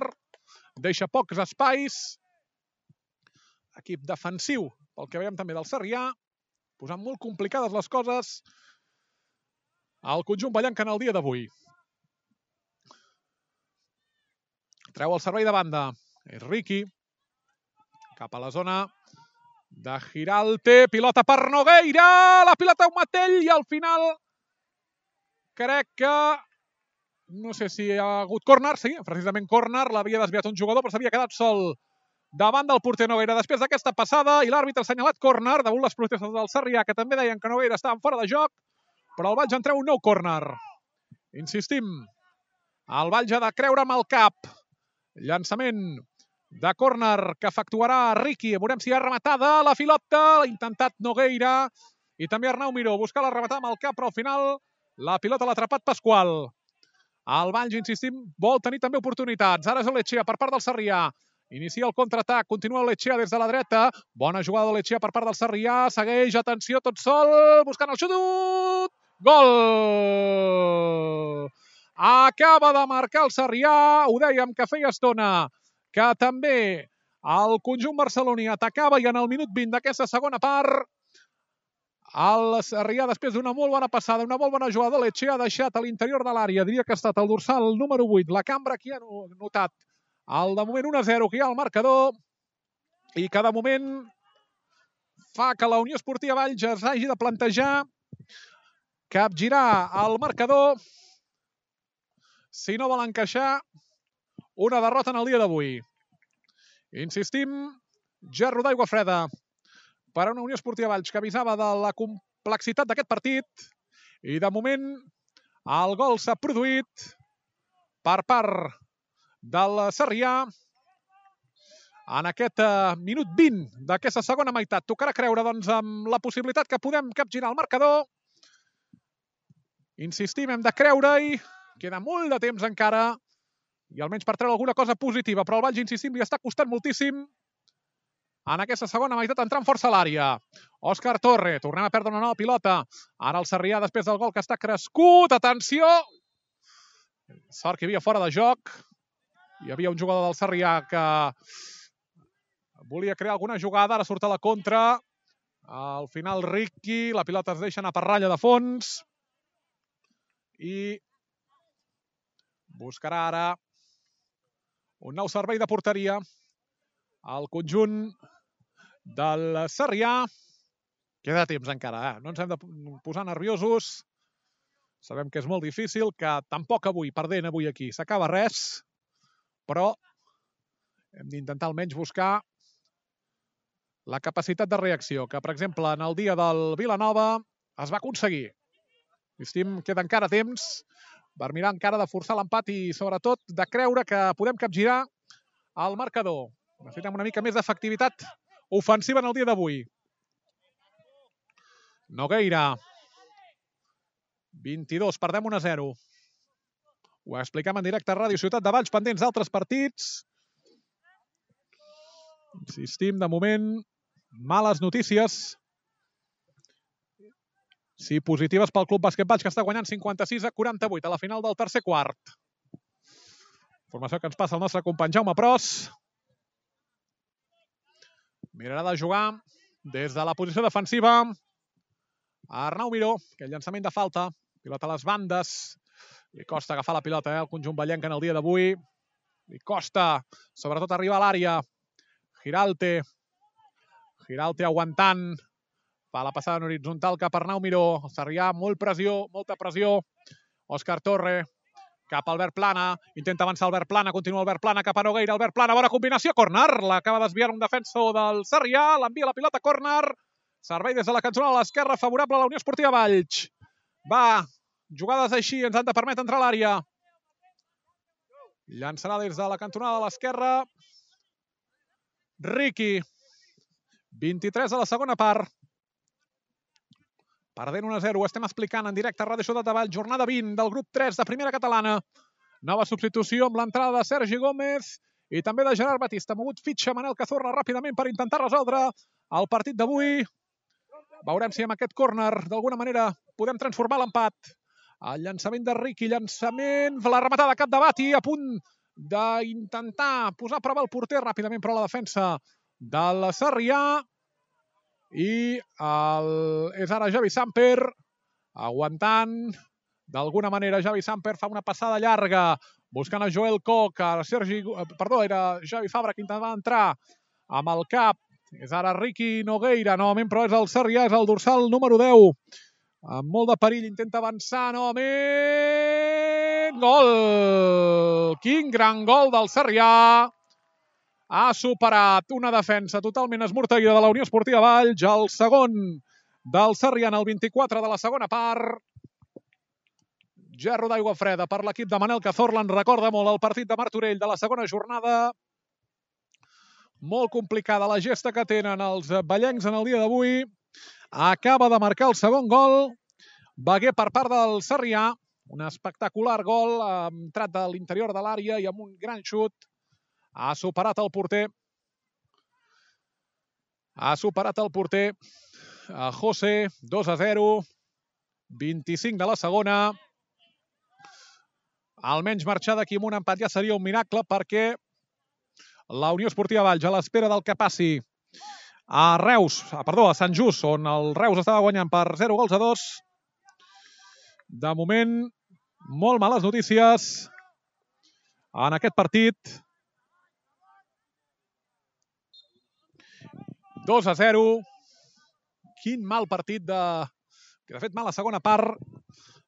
Deixa pocs espais. Equip defensiu, pel que veiem també del Sarrià. Posant molt complicades les coses al conjunt ballanc en el dia d'avui. Treu el servei de banda. És Riqui. Cap a la zona de Giralte. Pilota per Nogueira. La pilota un matell i al final crec que no sé si ha hagut córner, sí, precisament córner, l'havia desviat un jugador, però s'havia quedat sol davant del porter Nogueira. Després d'aquesta passada, i l'àrbitre ha assenyalat córner, damunt les protestes del Sarrià, que també deien que Nogueira estava fora de joc, però el Valls en treu un nou córner. Insistim, el Valls ha de creure amb el cap. Llançament de córner que efectuarà Riqui. Veurem si ha rematada la filota, l'ha intentat Nogueira, i també Arnau Miró buscar la rematada amb el cap, però al final La pilota l'ha atrapat Pasqual. El Valls, insistim, vol tenir també oportunitats. Ara és l'Etxea per part del Sarrià. Inicia el contraatac, continua l'Etxea des de la dreta. Bona jugada de l'Etxea per part del Sarrià. Segueix, atenció, tot sol, buscant el xut. Gol! Acaba de marcar el Sarrià. Ho dèiem que feia estona que també el conjunt barceloní atacava i en el minut 20 d'aquesta segona part el Sarrià, després d'una molt bona passada, una molt bona jugada, l'Etxe ha deixat a l'interior de l'àrea, diria que ha estat el dorsal número 8, la cambra qui ha notat el de moment 1-0 que hi ha al marcador i que de moment fa que la Unió Esportiva Valls es hagi de plantejar capgirar el marcador. Si no vol encaixar una derrota en el dia d'avui. Insistim, gerro d'aigua freda per a una Unió Esportiva Valls que avisava de la complexitat d'aquest partit i de moment el gol s'ha produït per part del Sarrià en aquest uh, minut 20 d'aquesta segona meitat. Tocarà creure doncs, amb la possibilitat que podem capgirar el marcador. Insistim, hem de creure-hi. Queda molt de temps encara i almenys per treure alguna cosa positiva, però el Valls, insistim, li està costant moltíssim en aquesta segona meitat entrant força a l'àrea. Òscar Torre, tornem a perdre una nova pilota. Ara el Sarrià després del gol que està crescut. Atenció! Sort que hi havia fora de joc. Hi havia un jugador del Sarrià que volia crear alguna jugada. Ara surt a la contra. Al final Ricky, la pilota es deixa anar per ratlla de fons. I buscarà ara un nou servei de porteria al conjunt del Sarrià. Queda temps encara, eh? no ens hem de posar nerviosos. Sabem que és molt difícil, que tampoc avui, perdent avui aquí, s'acaba res, però hem d'intentar almenys buscar la capacitat de reacció, que, per exemple, en el dia del Vilanova es va aconseguir. Estim, queda encara temps per mirar encara de forçar l'empat i, sobretot, de creure que podem capgirar el marcador. Necessitem una mica més d'efectivitat ofensiva en el dia d'avui. Nogueira. 22, perdem 1 a 0. Ho expliquem en directe a Ràdio Ciutat de Valls, pendents d'altres partits. Insistim, de moment, males notícies. Sí, positives pel Club Bàsquet Valls, que està guanyant 56 a 48 a la final del tercer quart. Formació que ens passa el nostre company Jaume Pros. Mirarà de jugar des de la posició defensiva. Arnau Miró, aquell llançament de falta. Pilota a les bandes. Li costa agafar la pilota, eh, el conjunt ballenc en el dia d'avui. Li costa, sobretot, arribar a l'àrea. Giralte. Giralte aguantant. Fa la passada en horitzontal cap a Arnau Miró. Sarrià, molt pressió, molta pressió. Òscar Torre, cap a Albert Plana, intenta avançar Albert Plana, continua Albert Plana cap a Nogueira, Albert Plana, bona combinació, corner, l'acaba desviant un defensor del Sarrià, l'envia la pilota, corner, servei des de la cançonada a l'esquerra, favorable a la Unió Esportiva Valls. Va, jugades així ens han de permetre entrar a l'àrea. Llançarà des de la cantonada de l'esquerra. Ricky. 23 a la segona part. Perdent 1-0, ho estem explicant en directe a Ràdio Ciutat de Vall, jornada 20 del grup 3 de primera catalana. Nova substitució amb l'entrada de Sergi Gómez i també de Gerard Batista. Mogut fitxa Manel Cazorla ràpidament per intentar resoldre el partit d'avui. Veurem si amb aquest córner d'alguna manera podem transformar l'empat. El llançament de Ricky, llançament, la rematada cap de Bati, a punt d'intentar posar a prova el porter ràpidament, però la defensa de la Sarrià i el, és ara Javi Samper aguantant d'alguna manera Javi Samper fa una passada llarga buscant a Joel Koch, a Sergi, eh, perdó, era Javi Fabra que intentava entrar amb el cap, és ara Ricky Nogueira, novament, però és el Sarrià, és el dorsal número 10, amb molt de perill, intenta avançar novament, gol! Quin gran gol del Sarrià! Ha superat una defensa totalment esmorteguida de la Unió Esportiva Valls, el segon del Sarrià el 24 de la segona part. Gerro d'aigua freda per l'equip de Manel Cazorla. recorda molt el partit de Martorell de la segona jornada. Molt complicada la gesta que tenen els ballencs en el dia d'avui. Acaba de marcar el segon gol. Beguer per part del Sarrià. Un espectacular gol, entrat de l'interior de l'àrea i amb un gran xut. Ha superat el porter. Ha superat el porter. A José, 2 a 0. 25 de la segona. Almenys marxar d'aquí amb un empat ja seria un miracle perquè la Unió Esportiva Valls, a l'espera del que passi a Reus, ah, perdó, a Sant Just, on el Reus estava guanyant per 0 gols a 2. De moment, molt males notícies en aquest partit. 2 a 0. Quin mal partit de... Que de fet, mala segona part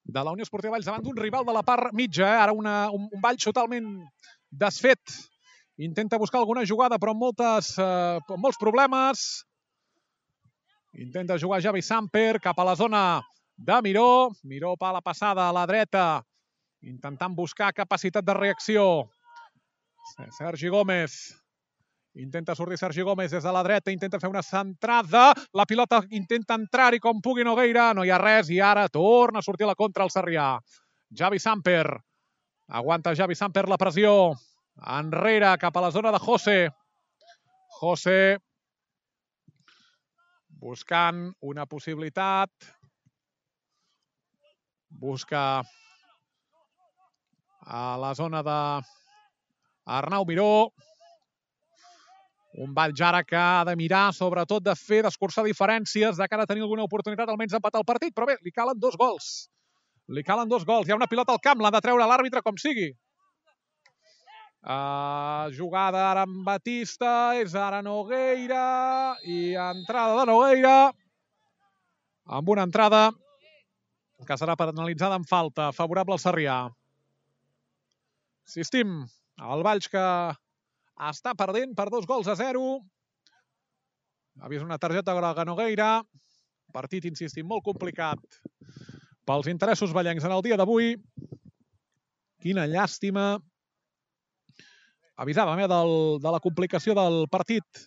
de la Unió Esportiva Valls davant d'un rival de la part mitja. Eh? Ara una, un, un Valls totalment desfet. Intenta buscar alguna jugada, però amb, moltes, eh, amb molts problemes. Intenta jugar Javi Samper cap a la zona de Miró. Miró pa la passada a la dreta, intentant buscar capacitat de reacció. Sergi Gómez Intenta sortir Sergi Gómez des de la dreta, intenta fer una centrada, la pilota intenta entrar i com pugui Nogueira, no hi ha res i ara torna a sortir a la contra el Sarrià. Javi Samper, aguanta Javi Samper la pressió, enrere cap a la zona de José. José buscant una possibilitat, busca a la zona de Arnau Miró, un Valljara que ha de mirar, sobretot, de fer, d'escurçar diferències, de cara a tenir alguna oportunitat almenys d'empatar el partit. Però bé, li calen dos gols. Li calen dos gols. Hi ha una pilota al camp, l'ha de treure l'àrbitre com sigui. Uh, jugada ara amb Batista, és ara Nogueira, i entrada de Nogueira, amb una entrada que serà penalitzada en falta, favorable al Sarrià. Insistim, el Valls que està perdent per dos gols a zero. Ha vist una targeta groga Nogueira. Partit, insistim, molt complicat pels interessos ballencs en el dia d'avui. Quina llàstima. Avisàvem eh, del, de la complicació del partit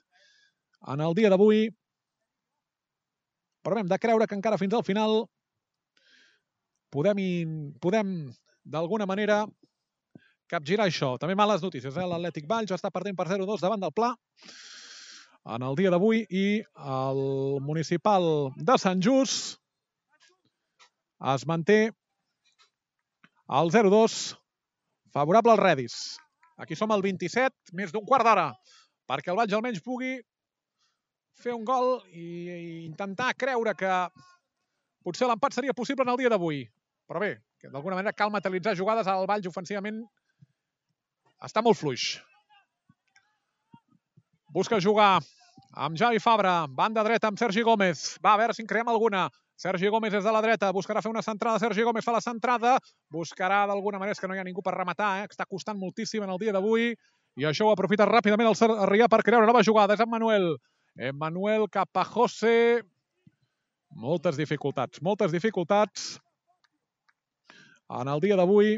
en el dia d'avui. Però hem de creure que encara fins al final podem, podem d'alguna manera capgirar això. També males notícies. Eh? L'Atlètic Valls està perdent per 0-2 davant del Pla en el dia d'avui i el municipal de Sant Just es manté al 0-2 favorable al Redis. Aquí som al 27, més d'un quart d'hora, perquè el Valls almenys pugui fer un gol i, intentar creure que potser l'empat seria possible en el dia d'avui. Però bé, que d'alguna manera cal materialitzar jugades al Valls ofensivament està molt fluix. Busca jugar amb Javi Fabra, banda dreta amb Sergi Gómez. Va, a veure si en creem alguna. Sergi Gómez és de la dreta, buscarà fer una centrada. Sergi Gómez fa la centrada, buscarà d'alguna manera, que no hi ha ningú per rematar, eh? està costant moltíssim en el dia d'avui, i això ho aprofita ràpidament el Sarrià per crear una nova jugada. És en Manuel. En Manuel cap a José. Moltes dificultats, moltes dificultats en el dia d'avui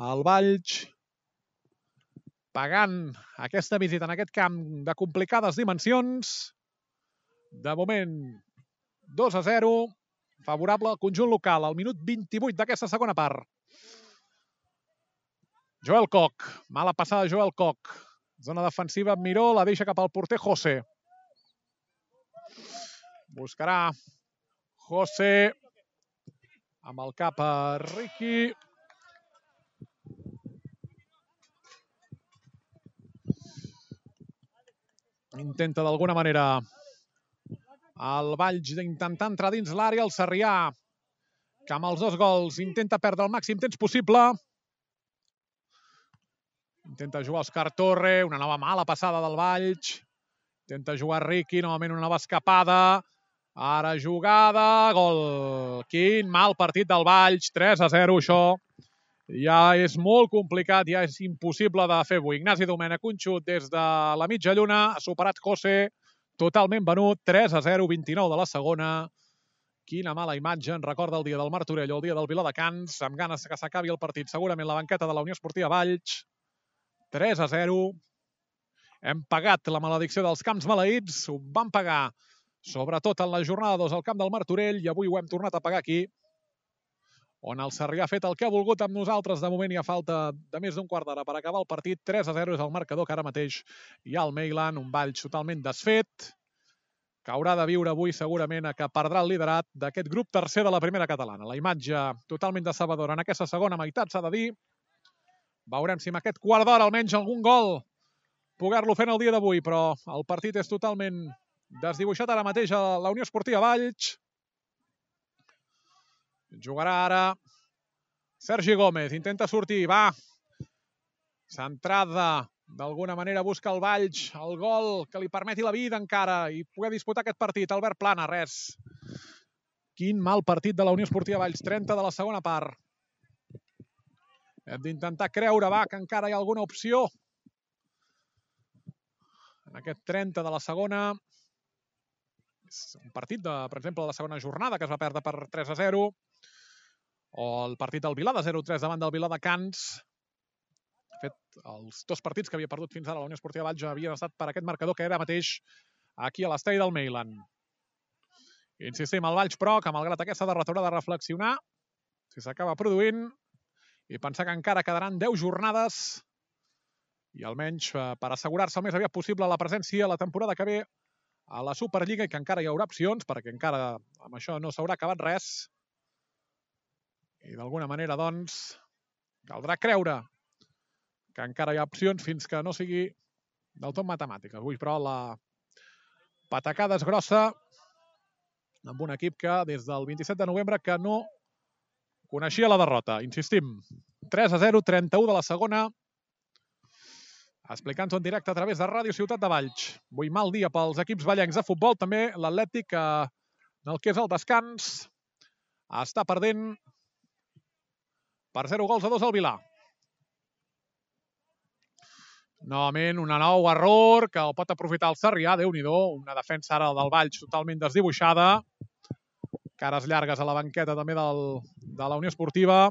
el Valls pagant aquesta visita en aquest camp de complicades dimensions. De moment, 2 a 0, favorable al conjunt local, al minut 28 d'aquesta segona part. Joel Koch, mala passada Joel Koch. Zona defensiva Miró, la deixa cap al porter José. Buscarà José amb el cap a Ricky. Intenta d'alguna manera el Valls d'intentar entrar dins l'àrea, el Sarrià, que amb els dos gols intenta perdre el màxim temps possible. Intenta jugar Òscar Torre, una nova mala passada del Valls. Intenta jugar Ricky, novament una nova escapada. Ara jugada, gol. Quin mal partit del Valls, 3 a 0 això ja és molt complicat, ja és impossible de fer avui. Ignasi Domènech, un xut des de la mitja lluna, ha superat José, totalment venut, 3 a 0, 29 de la segona. Quina mala imatge, en recorda el dia del Martorell o el dia del Viladecans, amb ganes que s'acabi el partit, segurament la banqueta de la Unió Esportiva Valls. 3 a 0. Hem pagat la maledicció dels camps maleïts, ho vam pagar sobretot en la jornada 2 al camp del Martorell, i avui ho hem tornat a pagar aquí, on el Sarrià ha fet el que ha volgut amb nosaltres. De moment hi ha falta de més d'un quart d'hora per acabar el partit. 3 a 0 és el marcador que ara mateix hi ha al Meilan, un ball totalment desfet, que haurà de viure avui segurament a que perdrà el liderat d'aquest grup tercer de la primera catalana. La imatge totalment decebedora en aquesta segona meitat, s'ha de dir. Veurem si amb aquest quart d'hora almenys algun gol poder-lo fer en el dia d'avui, però el partit és totalment desdibuixat ara mateix a la Unió Esportiva Valls. Jugarà ara Sergi Gómez, intenta sortir, va. Centrada, d'alguna manera busca el Valls, el gol que li permeti la vida encara i poder disputar aquest partit. Albert Plana, res. Quin mal partit de la Unió Esportiva Valls, 30 de la segona part. Hem d'intentar creure, va, que encara hi ha alguna opció. En aquest 30 de la segona, és un partit, de, per exemple, la segona jornada, que es va perdre per 3 a 0, o el partit del Vilà de 0-3 davant del Vilà de Cans. De fet, els dos partits que havia perdut fins ara la Unió Esportiva Valls havien estat per aquest marcador que era mateix aquí a l'estadi del Meilan. Insistim, el Valls, però, que malgrat aquesta derrota haurà de reflexionar si s'acaba produint i pensar que encara quedaran 10 jornades i almenys eh, per assegurar-se el més aviat possible la presència la temporada que ve a la Superliga i que encara hi haurà opcions, perquè encara amb això no s'haurà acabat res. I d'alguna manera, doncs, caldrà creure que encara hi ha opcions fins que no sigui del tot matemàtica. Avui, però, la patacada és grossa amb un equip que des del 27 de novembre que no coneixia la derrota. Insistim, 3 a 0, 31 de la segona, explicant-ho en directe a través de Ràdio Ciutat de Valls. Avui mal dia pels equips ballencs de futbol, també l'Atlètic, en el que és el descans, està perdent per 0 gols a 2 al Vilà. Novament, un nou error que el pot aprofitar el Sarrià. déu nhi una defensa ara del Valls totalment desdibuixada. Cares llargues a la banqueta també del, de la Unió Esportiva.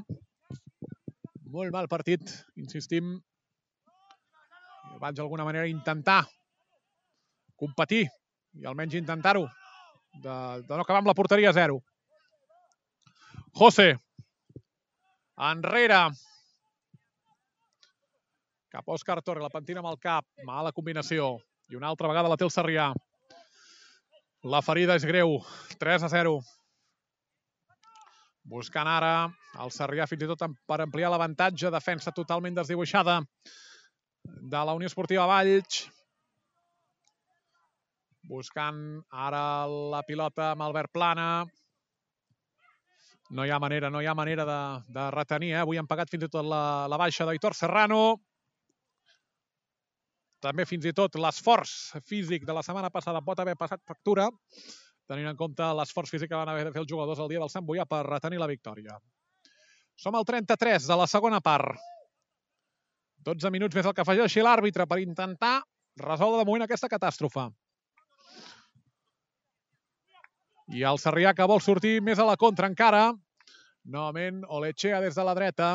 Molt mal partit, insistim, vaig d'alguna manera intentar competir i almenys intentar-ho de, de no acabar amb la porteria a zero. José. Enrere. Cap Òscar Torre, la pentina amb el cap. Mala combinació. I una altra vegada la té el Sarrià. La ferida és greu. 3 a 0. Buscant ara el Sarrià fins i tot per ampliar l'avantatge. Defensa totalment desdibuixada de la Unió Esportiva Valls. Buscant ara la pilota amb Albert Plana. No hi ha manera, no hi ha manera de, de retenir. Eh? Avui han pagat fins i tot la, la baixa d'Aitor Serrano. També fins i tot l'esforç físic de la setmana passada pot haver passat factura, tenint en compte l'esforç físic que van haver de fer els jugadors el dia del Sant Boià per retenir la victòria. Som al 33 de la segona part. 12 minuts més el que afegeixi l'àrbitre per intentar resoldre de moment aquesta catàstrofe. I el Sarrià que vol sortir més a la contra encara. Novament Olechea des de la dreta.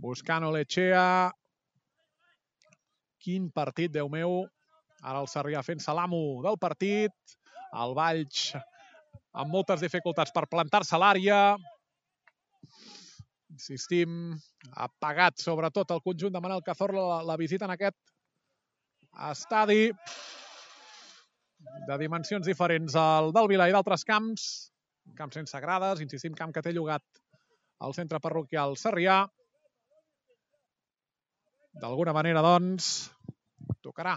Buscant Olechea. Quin partit, Déu meu. Ara el Sarrià fent salamo del partit. El Valls amb moltes dificultats per plantar-se a l'àrea insistim, ha pagat sobretot el conjunt de Manel Cazorla la, la visita en aquest estadi de dimensions diferents al del Vila i d'altres camps, camps sense grades, insistim, camp que té llogat al centre parroquial Sarrià. D'alguna manera, doncs, tocarà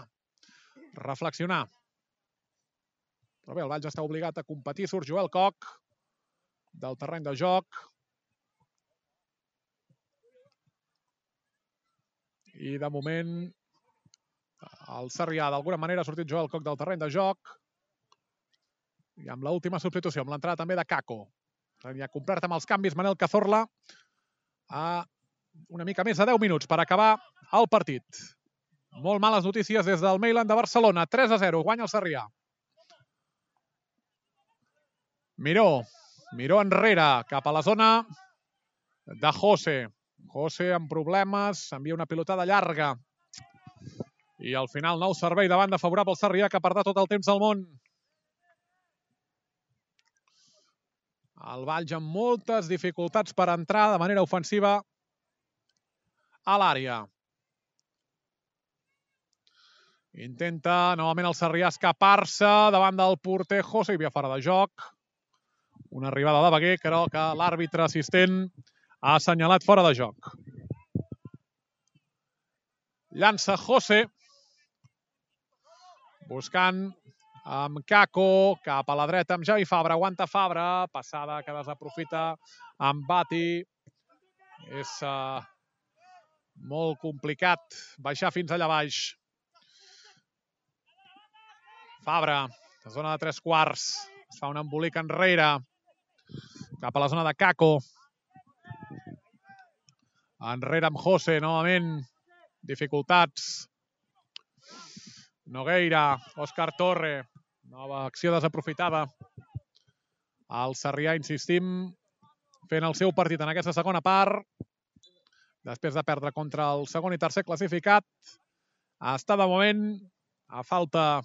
reflexionar. Però bé, el Valls està obligat a competir. Surt Joel Coc del terreny de joc. I de moment el Sarrià d'alguna manera ha sortit Joel Coc del terreny de joc i amb l'última substitució, amb l'entrada també de Caco. Ja complert amb els canvis Manel Cazorla a una mica més de 10 minuts per acabar el partit. Molt males notícies des del Mailand de Barcelona. 3 a 0, guanya el Sarrià. Miró, Miró enrere, cap a la zona de José. José amb problemes, envia una pilotada llarga. I al final nou servei de banda favorable al Sarrià que perdrà tot el temps del món. El Valls amb moltes dificultats per entrar de manera ofensiva a l'àrea. Intenta novament el Sarrià escapar-se davant del porter José, hi havia fora de joc. Una arribada de Beguer, però que l'àrbitre assistent ha assenyalat fora de joc. Llança José. Buscant amb Caco, cap a la dreta amb Javi Fabra, aguanta Fabra, passada que desaprofita amb Bati. És uh, molt complicat baixar fins allà baix. Fabra, zona de tres quarts, es fa un embolic enrere, cap a la zona de Caco. Enrere amb José, novament, dificultats. Nogueira, Òscar Torre, nova acció desaprofitada. El Sarrià, insistim, fent el seu partit en aquesta segona part. Després de perdre contra el segon i tercer classificat, està de moment a falta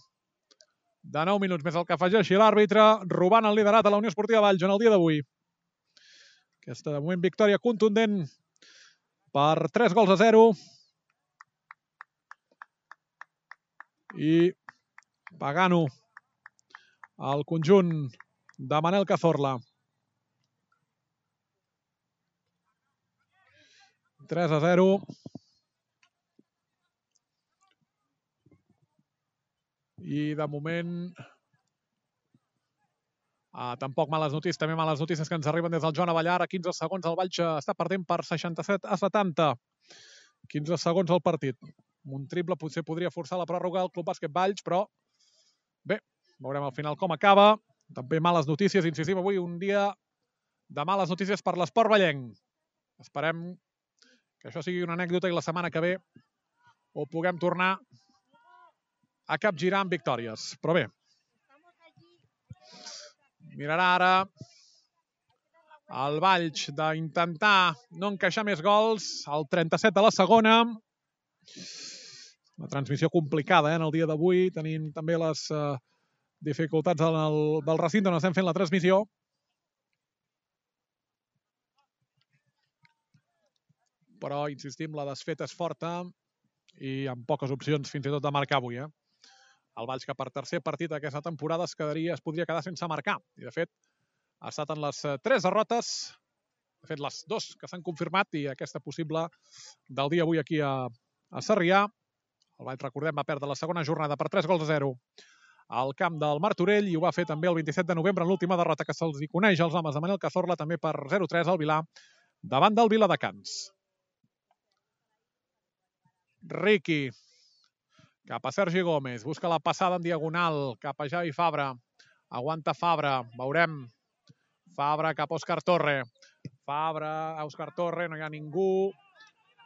de 9 minuts més el que afegeixi l'àrbitre, robant el liderat a la Unió Esportiva Valls en el dia d'avui. Aquesta, de moment, victòria contundent per 3 gols a 0. i pagant-ho al conjunt de Manel Cazorla. 3 a 0. I de moment Uh, tampoc males notícies, també males notícies que ens arriben des del Joan Avallar. A 15 segons el Valls està perdent per 67 a 70. 15 segons al partit un triple potser podria forçar la pròrroga al Club Bàsquet Valls, però bé, veurem al final com acaba. També males notícies, insistim, avui un dia de males notícies per l'esport ballenc. Esperem que això sigui una anècdota i la setmana que ve ho puguem tornar a capgirar amb victòries. Però bé, mirarà ara el Valls d'intentar no encaixar més gols, el 37 de la segona. Una transmissió complicada eh, en el dia d'avui, tenint també les uh, dificultats en el, del recinte on estem fent la transmissió. Però, insistim, la desfeta és forta i amb poques opcions fins i tot de marcar avui. Eh? El Valls que per tercer partit d'aquesta temporada es, quedaria, es podria quedar sense marcar. I, de fet, ha estat en les eh, tres derrotes, de fet, les dos que s'han confirmat i aquesta possible del dia avui aquí a, a Sarrià. El Valls, recordem, va perdre la segona jornada per 3 gols a 0 al camp del Martorell i ho va fer també el 27 de novembre en l'última derrota que se'ls hi coneix als homes de Manel Cazorla també per 0-3 al Vilà davant del Vila de Cans. Ricky cap a Sergi Gómez, busca la passada en diagonal cap a Javi Fabra, aguanta Fabra, veurem. Fabra cap a Òscar Torre, Fabra Òscar Torre, no hi ha ningú,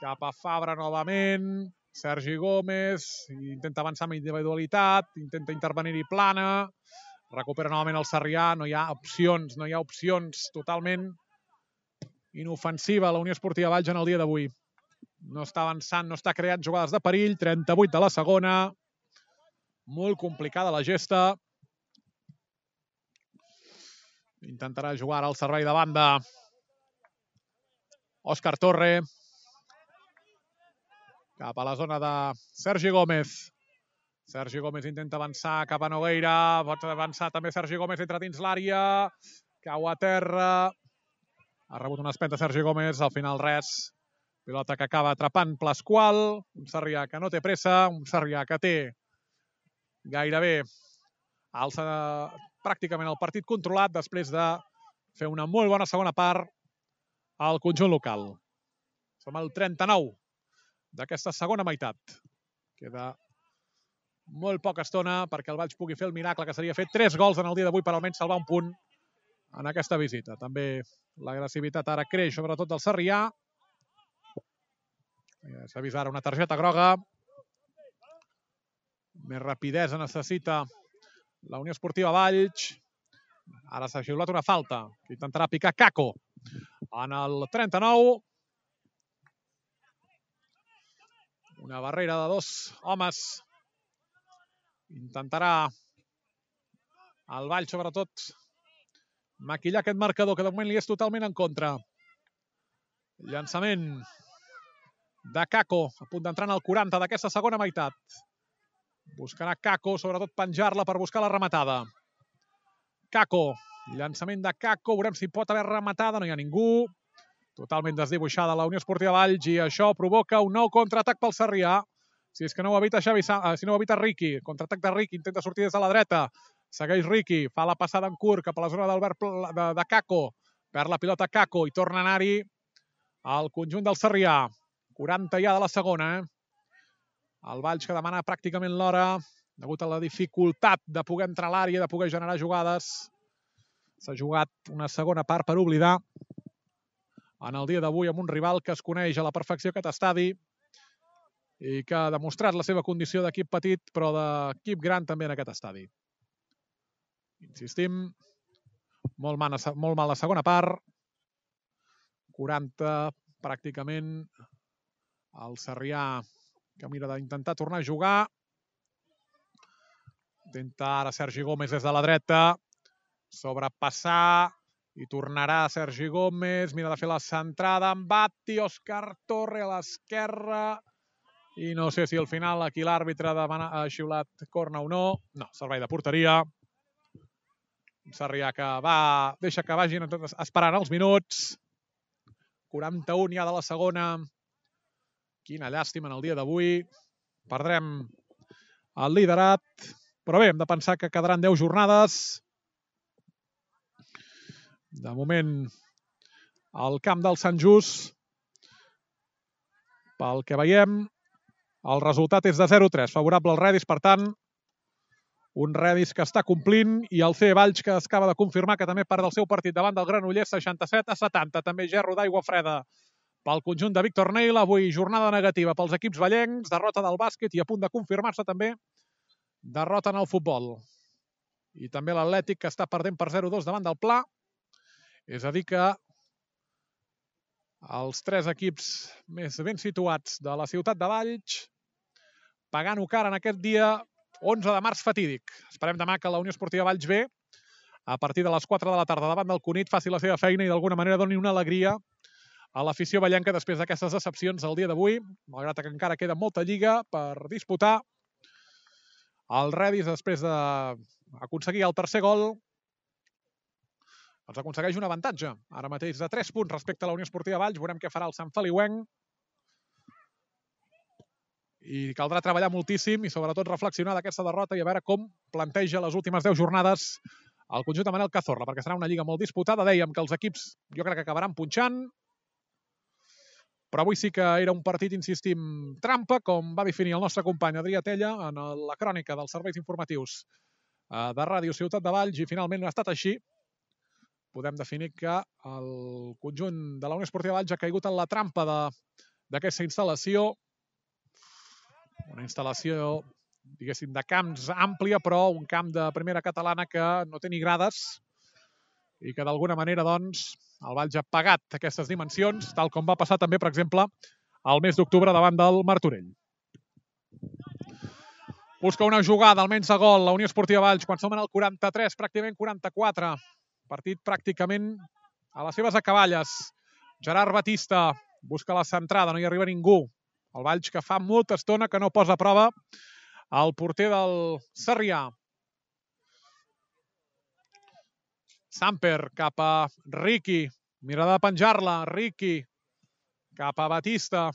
cap a Fabra novament, Sergi Gómez intenta avançar amb individualitat, intenta intervenir-hi plana, recupera novament el Sarrià, no hi ha opcions, no hi ha opcions totalment inofensiva. La Unió Esportiva Valls en el dia d'avui. No està avançant, no està creant jugades de perill, 38 de la segona, molt complicada la gesta. Intentarà jugar al servei de banda. Òscar Torre, cap a la zona de Sergi Gómez. Sergi Gómez intenta avançar cap a Nogueira, pot avançar també Sergi Gómez entra dins l'àrea, cau a terra, ha rebut una espenta Sergi Gómez, al final res, pilota que acaba atrapant Plasqual, un Sarrià que no té pressa, un Sarrià que té gairebé alça pràcticament el partit controlat després de fer una molt bona segona part al conjunt local. Som al 39 d'aquesta segona meitat. Queda molt poca estona perquè el Valls pugui fer el miracle que seria fer tres gols en el dia d'avui per almenys salvar un punt en aquesta visita. També l'agressivitat ara creix, sobretot del Sarrià. S'ha vist ara una targeta groga. Més rapidesa necessita la Unió Esportiva Valls. Ara s'ha xiulat una falta. Intentarà picar Caco. En el 39 Una barrera de dos homes. Intentarà el Vall, sobretot, maquillar aquest marcador, que de moment li és totalment en contra. Llançament de Caco, a punt d'entrar en el 40 d'aquesta segona meitat. Buscarà Caco, sobretot penjar-la per buscar la rematada. Caco, llançament de Caco, veurem si pot haver rematada, no hi ha ningú. Totalment desdibuixada la Unió Esportiva Valls i això provoca un nou contraatac pel Sarrià. Si és que no ho evita Xavi, eh, si no ho evita Riqui. Contraatac de Riqui, intenta sortir des de la dreta. Segueix Riqui, fa la passada en curt cap a la zona d'Albert de, de Caco. Perd la pilota Caco i torna a anar-hi al conjunt del Sarrià. 40 ja de la segona, eh? El Valls que demana pràcticament l'hora, degut a la dificultat de poder entrar a l'àrea, de poder generar jugades. S'ha jugat una segona part per oblidar en el dia d'avui amb un rival que es coneix a la perfecció aquest estadi i que ha demostrat la seva condició d'equip petit, però d'equip gran també en aquest estadi. Insistim, molt mal, molt mal la segona part. 40 pràcticament el Sarrià que mira d'intentar tornar a jugar. Intenta ara Sergi Gómez des de la dreta. Sobrepassar i tornarà Sergi Gómez. Mira de fer la centrada amb Batti. Òscar Torre a l'esquerra. I no sé si al final aquí l'àrbitre ha xiulat corna o no. No, servei de porteria. Sarrià que va, deixa que vagin esperant els minuts. 41 ja de la segona. Quina llàstima en el dia d'avui. Perdrem el liderat. Però bé, hem de pensar que quedaran 10 jornades. De moment, al camp del Sant Just, pel que veiem, el resultat és de 0-3, favorable al Redis, per tant, un Redis que està complint i el C Valls que acaba de confirmar que també part del seu partit davant del Granollers 67 a 70. També gerro d'aigua freda pel conjunt de Víctor Neil. Avui jornada negativa pels equips ballencs, derrota del bàsquet i a punt de confirmar-se també derrota en el futbol. I també l'Atlètic que està perdent per 0-2 davant del Pla. És a dir que els tres equips més ben situats de la ciutat de Valls pagant-ho cara en aquest dia 11 de març fatídic. Esperem demà que la Unió Esportiva Valls B, a partir de les 4 de la tarda davant del Cunit, faci la seva feina i d'alguna manera doni una alegria a l'afició ballenca després d'aquestes decepcions el dia d'avui, malgrat que encara queda molta lliga per disputar. El Redis, després d'aconseguir el tercer gol, els aconsegueix un avantatge, ara mateix de 3 punts respecte a la Unió Esportiva Valls. Veurem què farà el Sant Feliuenc i caldrà treballar moltíssim i sobretot reflexionar d'aquesta derrota i a veure com planteja les últimes 10 jornades el conjunt de Manel Cazorla, perquè serà una lliga molt disputada. Dèiem que els equips jo crec que acabaran punxant, però avui sí que era un partit, insistim, trampa, com va definir el nostre company Adrià Tella en la crònica dels serveis informatius eh, de Ràdio Ciutat de Valls, i finalment ha estat així. Podem definir que el conjunt de la Unió Esportiva Valls ha caigut en la trampa d'aquesta instal·lació. Una instal·lació, diguéssim, de camps àmplia, però un camp de primera catalana que no té ni grades i que d'alguna manera, doncs, el Valls ha pagat aquestes dimensions, tal com va passar també, per exemple, al mes d'octubre davant del Martorell. Busca una jugada, almenys a gol, la Unió Esportiva Valls, quan som en el 43, pràcticament 44. Partit pràcticament a les seves acaballes. Gerard Batista busca la centrada, no hi arriba ningú. El Valls que fa molta estona que no posa a prova el porter del Sarrià. Samper cap a Ricky. Mirada de penjar-la. Ricky cap a Batista.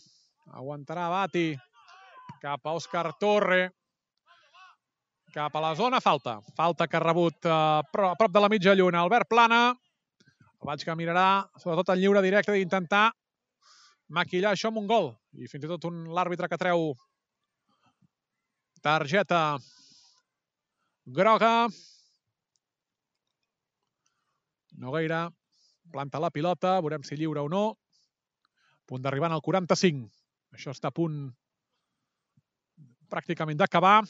Aguantarà Bati. Cap a Òscar Torre. Cap a la zona. Falta. Falta que ha rebut eh, a prop de la mitja lluna. Albert Plana. El Valls que mirarà, sobretot en lliure directe, d'intentar maquillar això amb un gol. I fins i tot un l'àrbitre que treu targeta groga. Nogueira planta la pilota, veurem si lliure o no. Punt d'arribar al 45. Això està a punt pràcticament d'acabar.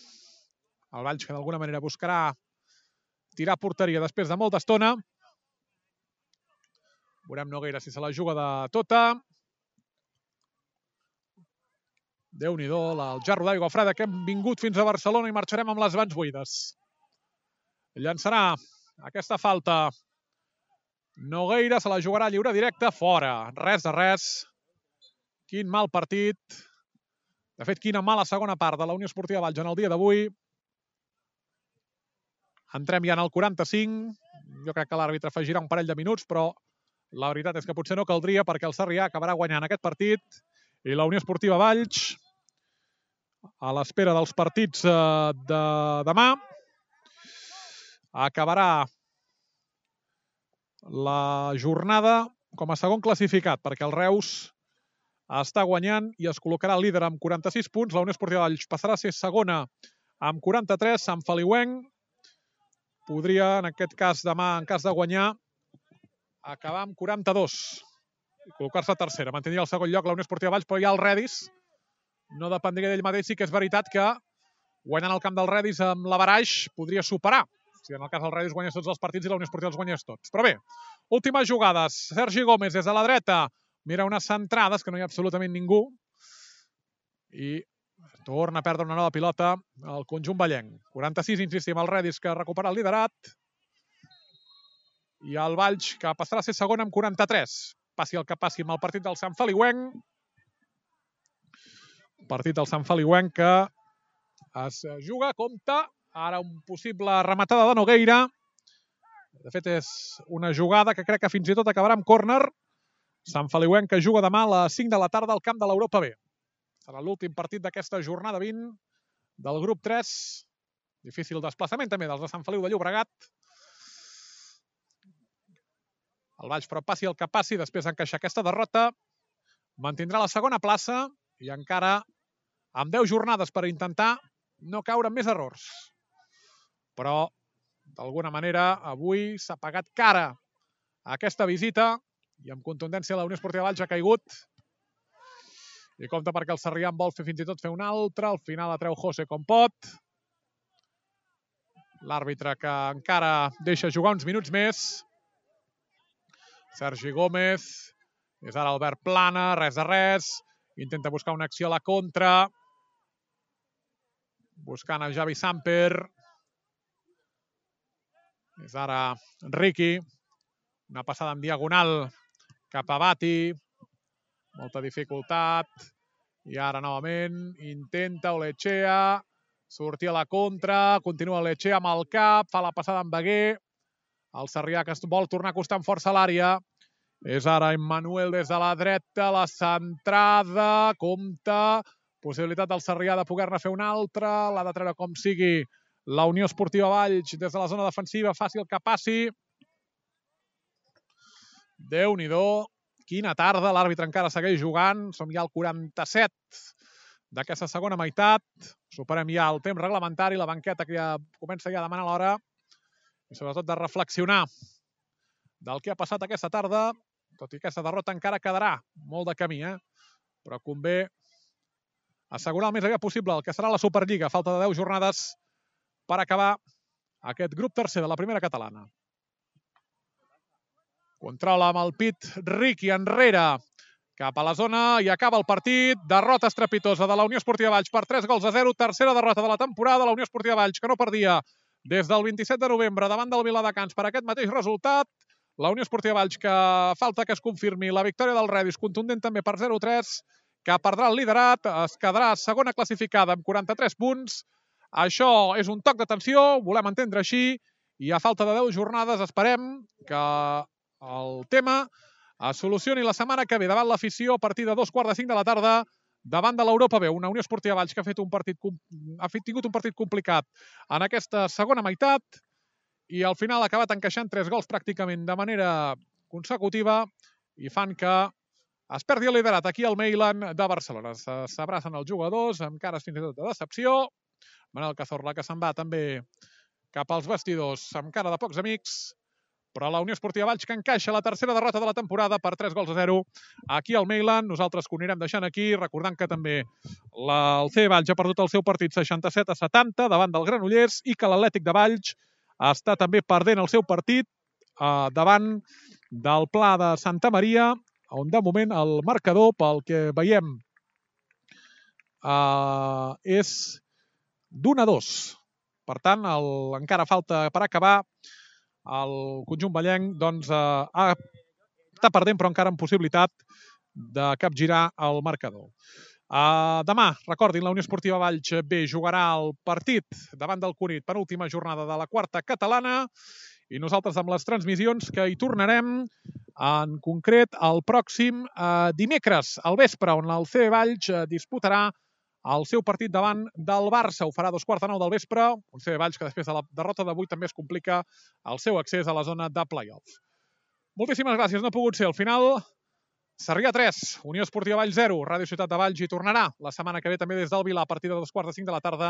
El Valls que d'alguna manera buscarà tirar porteria després de molta estona. Veurem Nogueira si se la juga de tota déu nhi el jarro d'aigua freda que hem vingut fins a Barcelona i marxarem amb les mans buides. Llançarà aquesta falta Nogueira se la jugarà lliure directe, fora. Res de res. Quin mal partit. De fet, quina mala segona part de la Unió Esportiva Valls en el dia d'avui. Entrem ja en el 45. Jo crec que l'àrbitre afegirà un parell de minuts, però la veritat és que potser no caldria perquè el Sarrià acabarà guanyant aquest partit i la Unió Esportiva Valls a l'espera dels partits eh, de demà acabarà la jornada com a segon classificat perquè el Reus està guanyant i es col·locarà líder amb 46 punts. La Unió Esportiva Valls passarà a ser segona amb 43. Sant Feliuenc podria, en aquest cas, demà, en cas de guanyar, acabar amb 42 i col·locar-se tercera. Mantindria el segon lloc la Unió Esportiva Valls, però ja el Redis no dependria d'ell mateix. Sí que és veritat que guanyant el camp del Redis amb la Baraix podria superar. Si en el cas del Redis guanyés tots els partits i la Unió Esportiva els guanyés tots. Però bé, últimes jugades. Sergi Gómez des de la dreta mira unes centrades que no hi ha absolutament ningú i torna a perdre una nova pilota el conjunt ballenc. 46, insistim, el Redis que recupera el liderat i el Valls que passarà a ser segon amb 43. Passi el que passi amb el partit del Sant Feliuenc. Partit del Sant Feliuenc que es juga, compta, ara un possible rematada de Nogueira. De fet, és una jugada que crec que fins i tot acabarà amb córner. Sant Feliuenc que juga demà a les 5 de la tarda al camp de l'Europa B. Serà l'últim partit d'aquesta jornada 20 del grup 3. Difícil desplaçament també dels de Sant Feliu de Llobregat. El Valls, però passi el que passi, després d'encaixar aquesta derrota, mantindrà la segona plaça i encara amb 10 jornades per intentar no caure en més errors. Però, d'alguna manera, avui s'ha pagat cara aquesta visita i amb contundència la Unió Esportiva Valls ha caigut i compta perquè el Sarrià en vol fer fins i tot fer un altre, al final atreu José com pot. L'àrbitre que encara deixa jugar uns minuts més. Sergi Gómez, és ara Albert Plana, res de res, intenta buscar una acció a la contra, buscant a Javi Samper, és ara Ricky, una passada en diagonal cap a Bati, molta dificultat, i ara novament intenta Olechea, sortir a la contra, continua Olechea amb el cap, fa la passada amb Beguer, el Sarrià que vol tornar a acostar amb força l'àrea. És ara Emmanuel des de la dreta, la centrada, compta, possibilitat del Sarrià de poder-ne fer una altra, l'ha de treure com sigui la Unió Esportiva Valls des de la zona defensiva, fàcil que passi. déu nhi quina tarda, l'àrbitre encara segueix jugant, som ja al 47 d'aquesta segona meitat, superem ja el temps reglamentari, la banqueta que ja comença ja a demanar l'hora, i sobretot de reflexionar del que ha passat aquesta tarda, tot i que aquesta derrota encara quedarà molt de camí, eh? però convé assegurar el més aviat possible el que serà la Superliga, falta de 10 jornades per acabar aquest grup tercer de la primera catalana. Controla amb el pit Ricky enrere cap a la zona i acaba el partit. Derrota estrepitosa de la Unió Esportiva Valls per 3 gols a 0. Tercera derrota de la temporada. La Unió Esportiva Valls que no perdia des del 27 de novembre davant del Viladecans per aquest mateix resultat. La Unió Esportiva Valls que falta que es confirmi la victòria del Redis, contundent també per 0-3, que perdrà el liderat, es quedarà segona classificada amb 43 punts. Això és un toc d'atenció, volem entendre així, i a falta de 10 jornades esperem que el tema es solucioni la setmana que ve davant l'afició a partir de dos quarts de cinc de la tarda davant de l'Europa B, una Unió Esportiva Valls que ha fet un partit ha tingut un partit complicat en aquesta segona meitat i al final ha acabat encaixant tres gols pràcticament de manera consecutiva i fan que es perdi el liderat aquí al Mailand de Barcelona. S'abracen els jugadors amb cares fins i tot de decepció. Manel Cazorla que se'n va també cap als vestidors amb cara de pocs amics però la Unió Esportiva Valls que encaixa la tercera derrota de la temporada per 3 gols a 0 aquí al Mailand. Nosaltres que ho anirem deixant aquí, recordant que també la, el C Valls ha perdut el seu partit 67 a 70 davant del Granollers i que l'Atlètic de Valls està també perdent el seu partit eh, davant del Pla de Santa Maria, on de moment el marcador, pel que veiem, eh, és d'un a dos. Per tant, el, encara falta per acabar el conjunt ballenc doncs, eh, està perdent, però encara amb possibilitat de capgirar el marcador. Uh, demà, recordin, la Unió Esportiva Valls B jugarà el partit davant del Cunit, penúltima jornada de la quarta catalana, i nosaltres amb les transmissions que hi tornarem en concret el pròxim eh, dimecres al vespre, on el CB Valls eh, disputarà el seu partit davant del Barça. Ho farà a dos quarts de nou del vespre. CB Valls que després de la derrota d'avui també es complica el seu accés a la zona de playoff. Moltíssimes gràcies. No ha pogut ser al final. Sarrià 3, Unió Esportiva Valls 0, Ràdio Ciutat de Valls hi tornarà la setmana que ve també des del Vila a partir de dos quarts de cinc de la tarda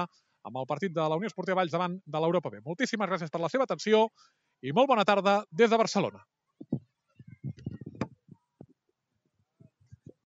amb el partit de la Unió Esportiva Valls davant de l'Europa B. Moltíssimes gràcies per la seva atenció i molt bona tarda des de Barcelona.